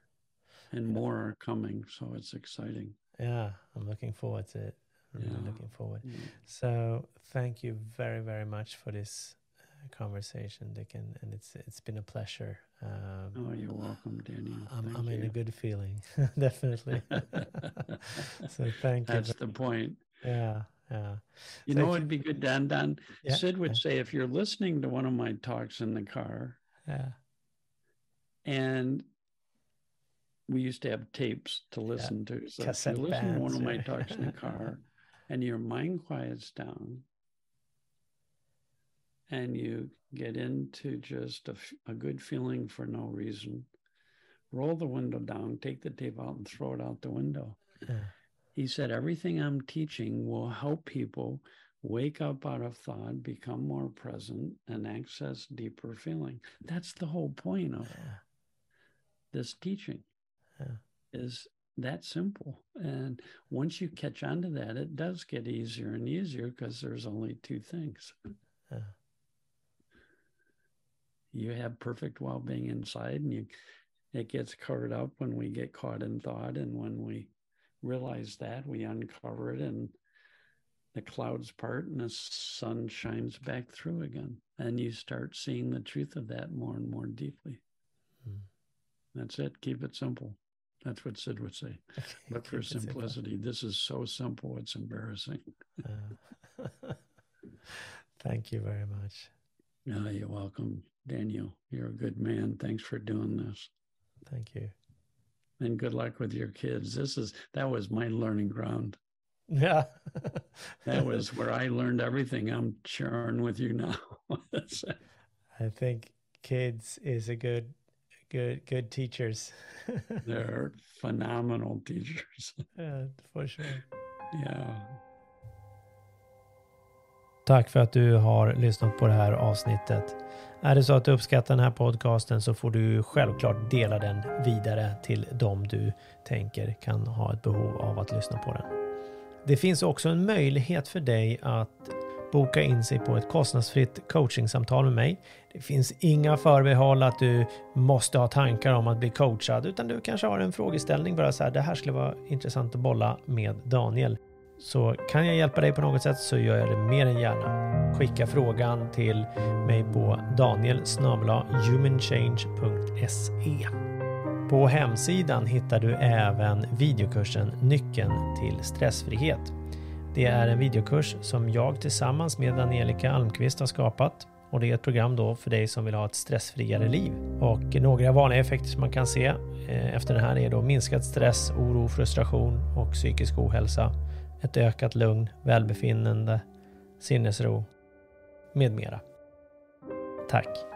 and yeah. more are coming, so it's exciting. Yeah, I'm looking forward to it. I'm yeah. really looking forward. Yeah. So thank you very very much for this uh, conversation, Dick, and, and it's it's been a pleasure. Um, oh, you're welcome, Danny. I'm, I'm in a good feeling, definitely. so thank you. That's the point. Yeah, yeah. You so know, it'd be good, Dan. Dan yeah, Syd would yeah. say, if you're listening to one of my talks in the car, yeah, and we used to have tapes to listen yeah. to. So Cassette if you listen bands, to one of my talks in the car, and your mind quiets down, and you get into just a, a good feeling for no reason, roll the window down, take the tape out, and throw it out the window. Yeah he said, Everything I'm teaching will help people wake up out of thought, become more present, and access deeper feeling. That's the whole point of yeah. this teaching. Yeah. is that simple. And once you catch on to that, it does get easier and easier because there's only two things. Yeah. You have perfect well being inside, and you it gets covered up when we get caught in thought. And when we realize that, we uncover it and the clouds part and the sun shines back through again. And you start seeing the truth of that more and more deeply. Mm. That's it. Keep it simple. That's what Syd would say. Look for simplicity. This is so simple, it's embarrassing. uh, thank you very much. No, you're welcome, Daniel. You're a good man. Thanks for doing this. Thank you. And good luck with your kids. This is that was my learning ground. Yeah. that was where I learned everything I'm sharing with you now. I think kids is a good good good teachers. They're phenomenal teachers. Yeah, for sure. Yeah. Tack för att du har lyssnat på det här avsnittet. Är det så att du uppskattar den här podcasten så får du självklart dela den vidare till dem du tänker kan ha ett behov av att lyssna på den. Det finns också en möjlighet för dig att boka in sig på ett kostnadsfritt coachingsamtal med mig. Det finns inga förbehåll att du måste ha tankar om att bli coachad, utan du kanske har en frågeställning bara så här, det här skulle vara intressant att bolla med Daniel. Så kan jag hjälpa dig på något sätt så gör jag det mer än gärna. Skicka frågan till mig på danielsnablahumanchange.se. På hemsidan hittar du även videokursen Nyckeln till stressfrihet. Det är en videokurs som jag tillsammans med Angelica Almqvist har skapat och det är ett program då för dig som vill ha ett stressfriare liv. Och några vanliga effekter som man kan se eh, efter den här är då minskad stress, oro, frustration och psykisk ohälsa, ett ökat lugn, välbefinnande, sinnesro med mera. Tack!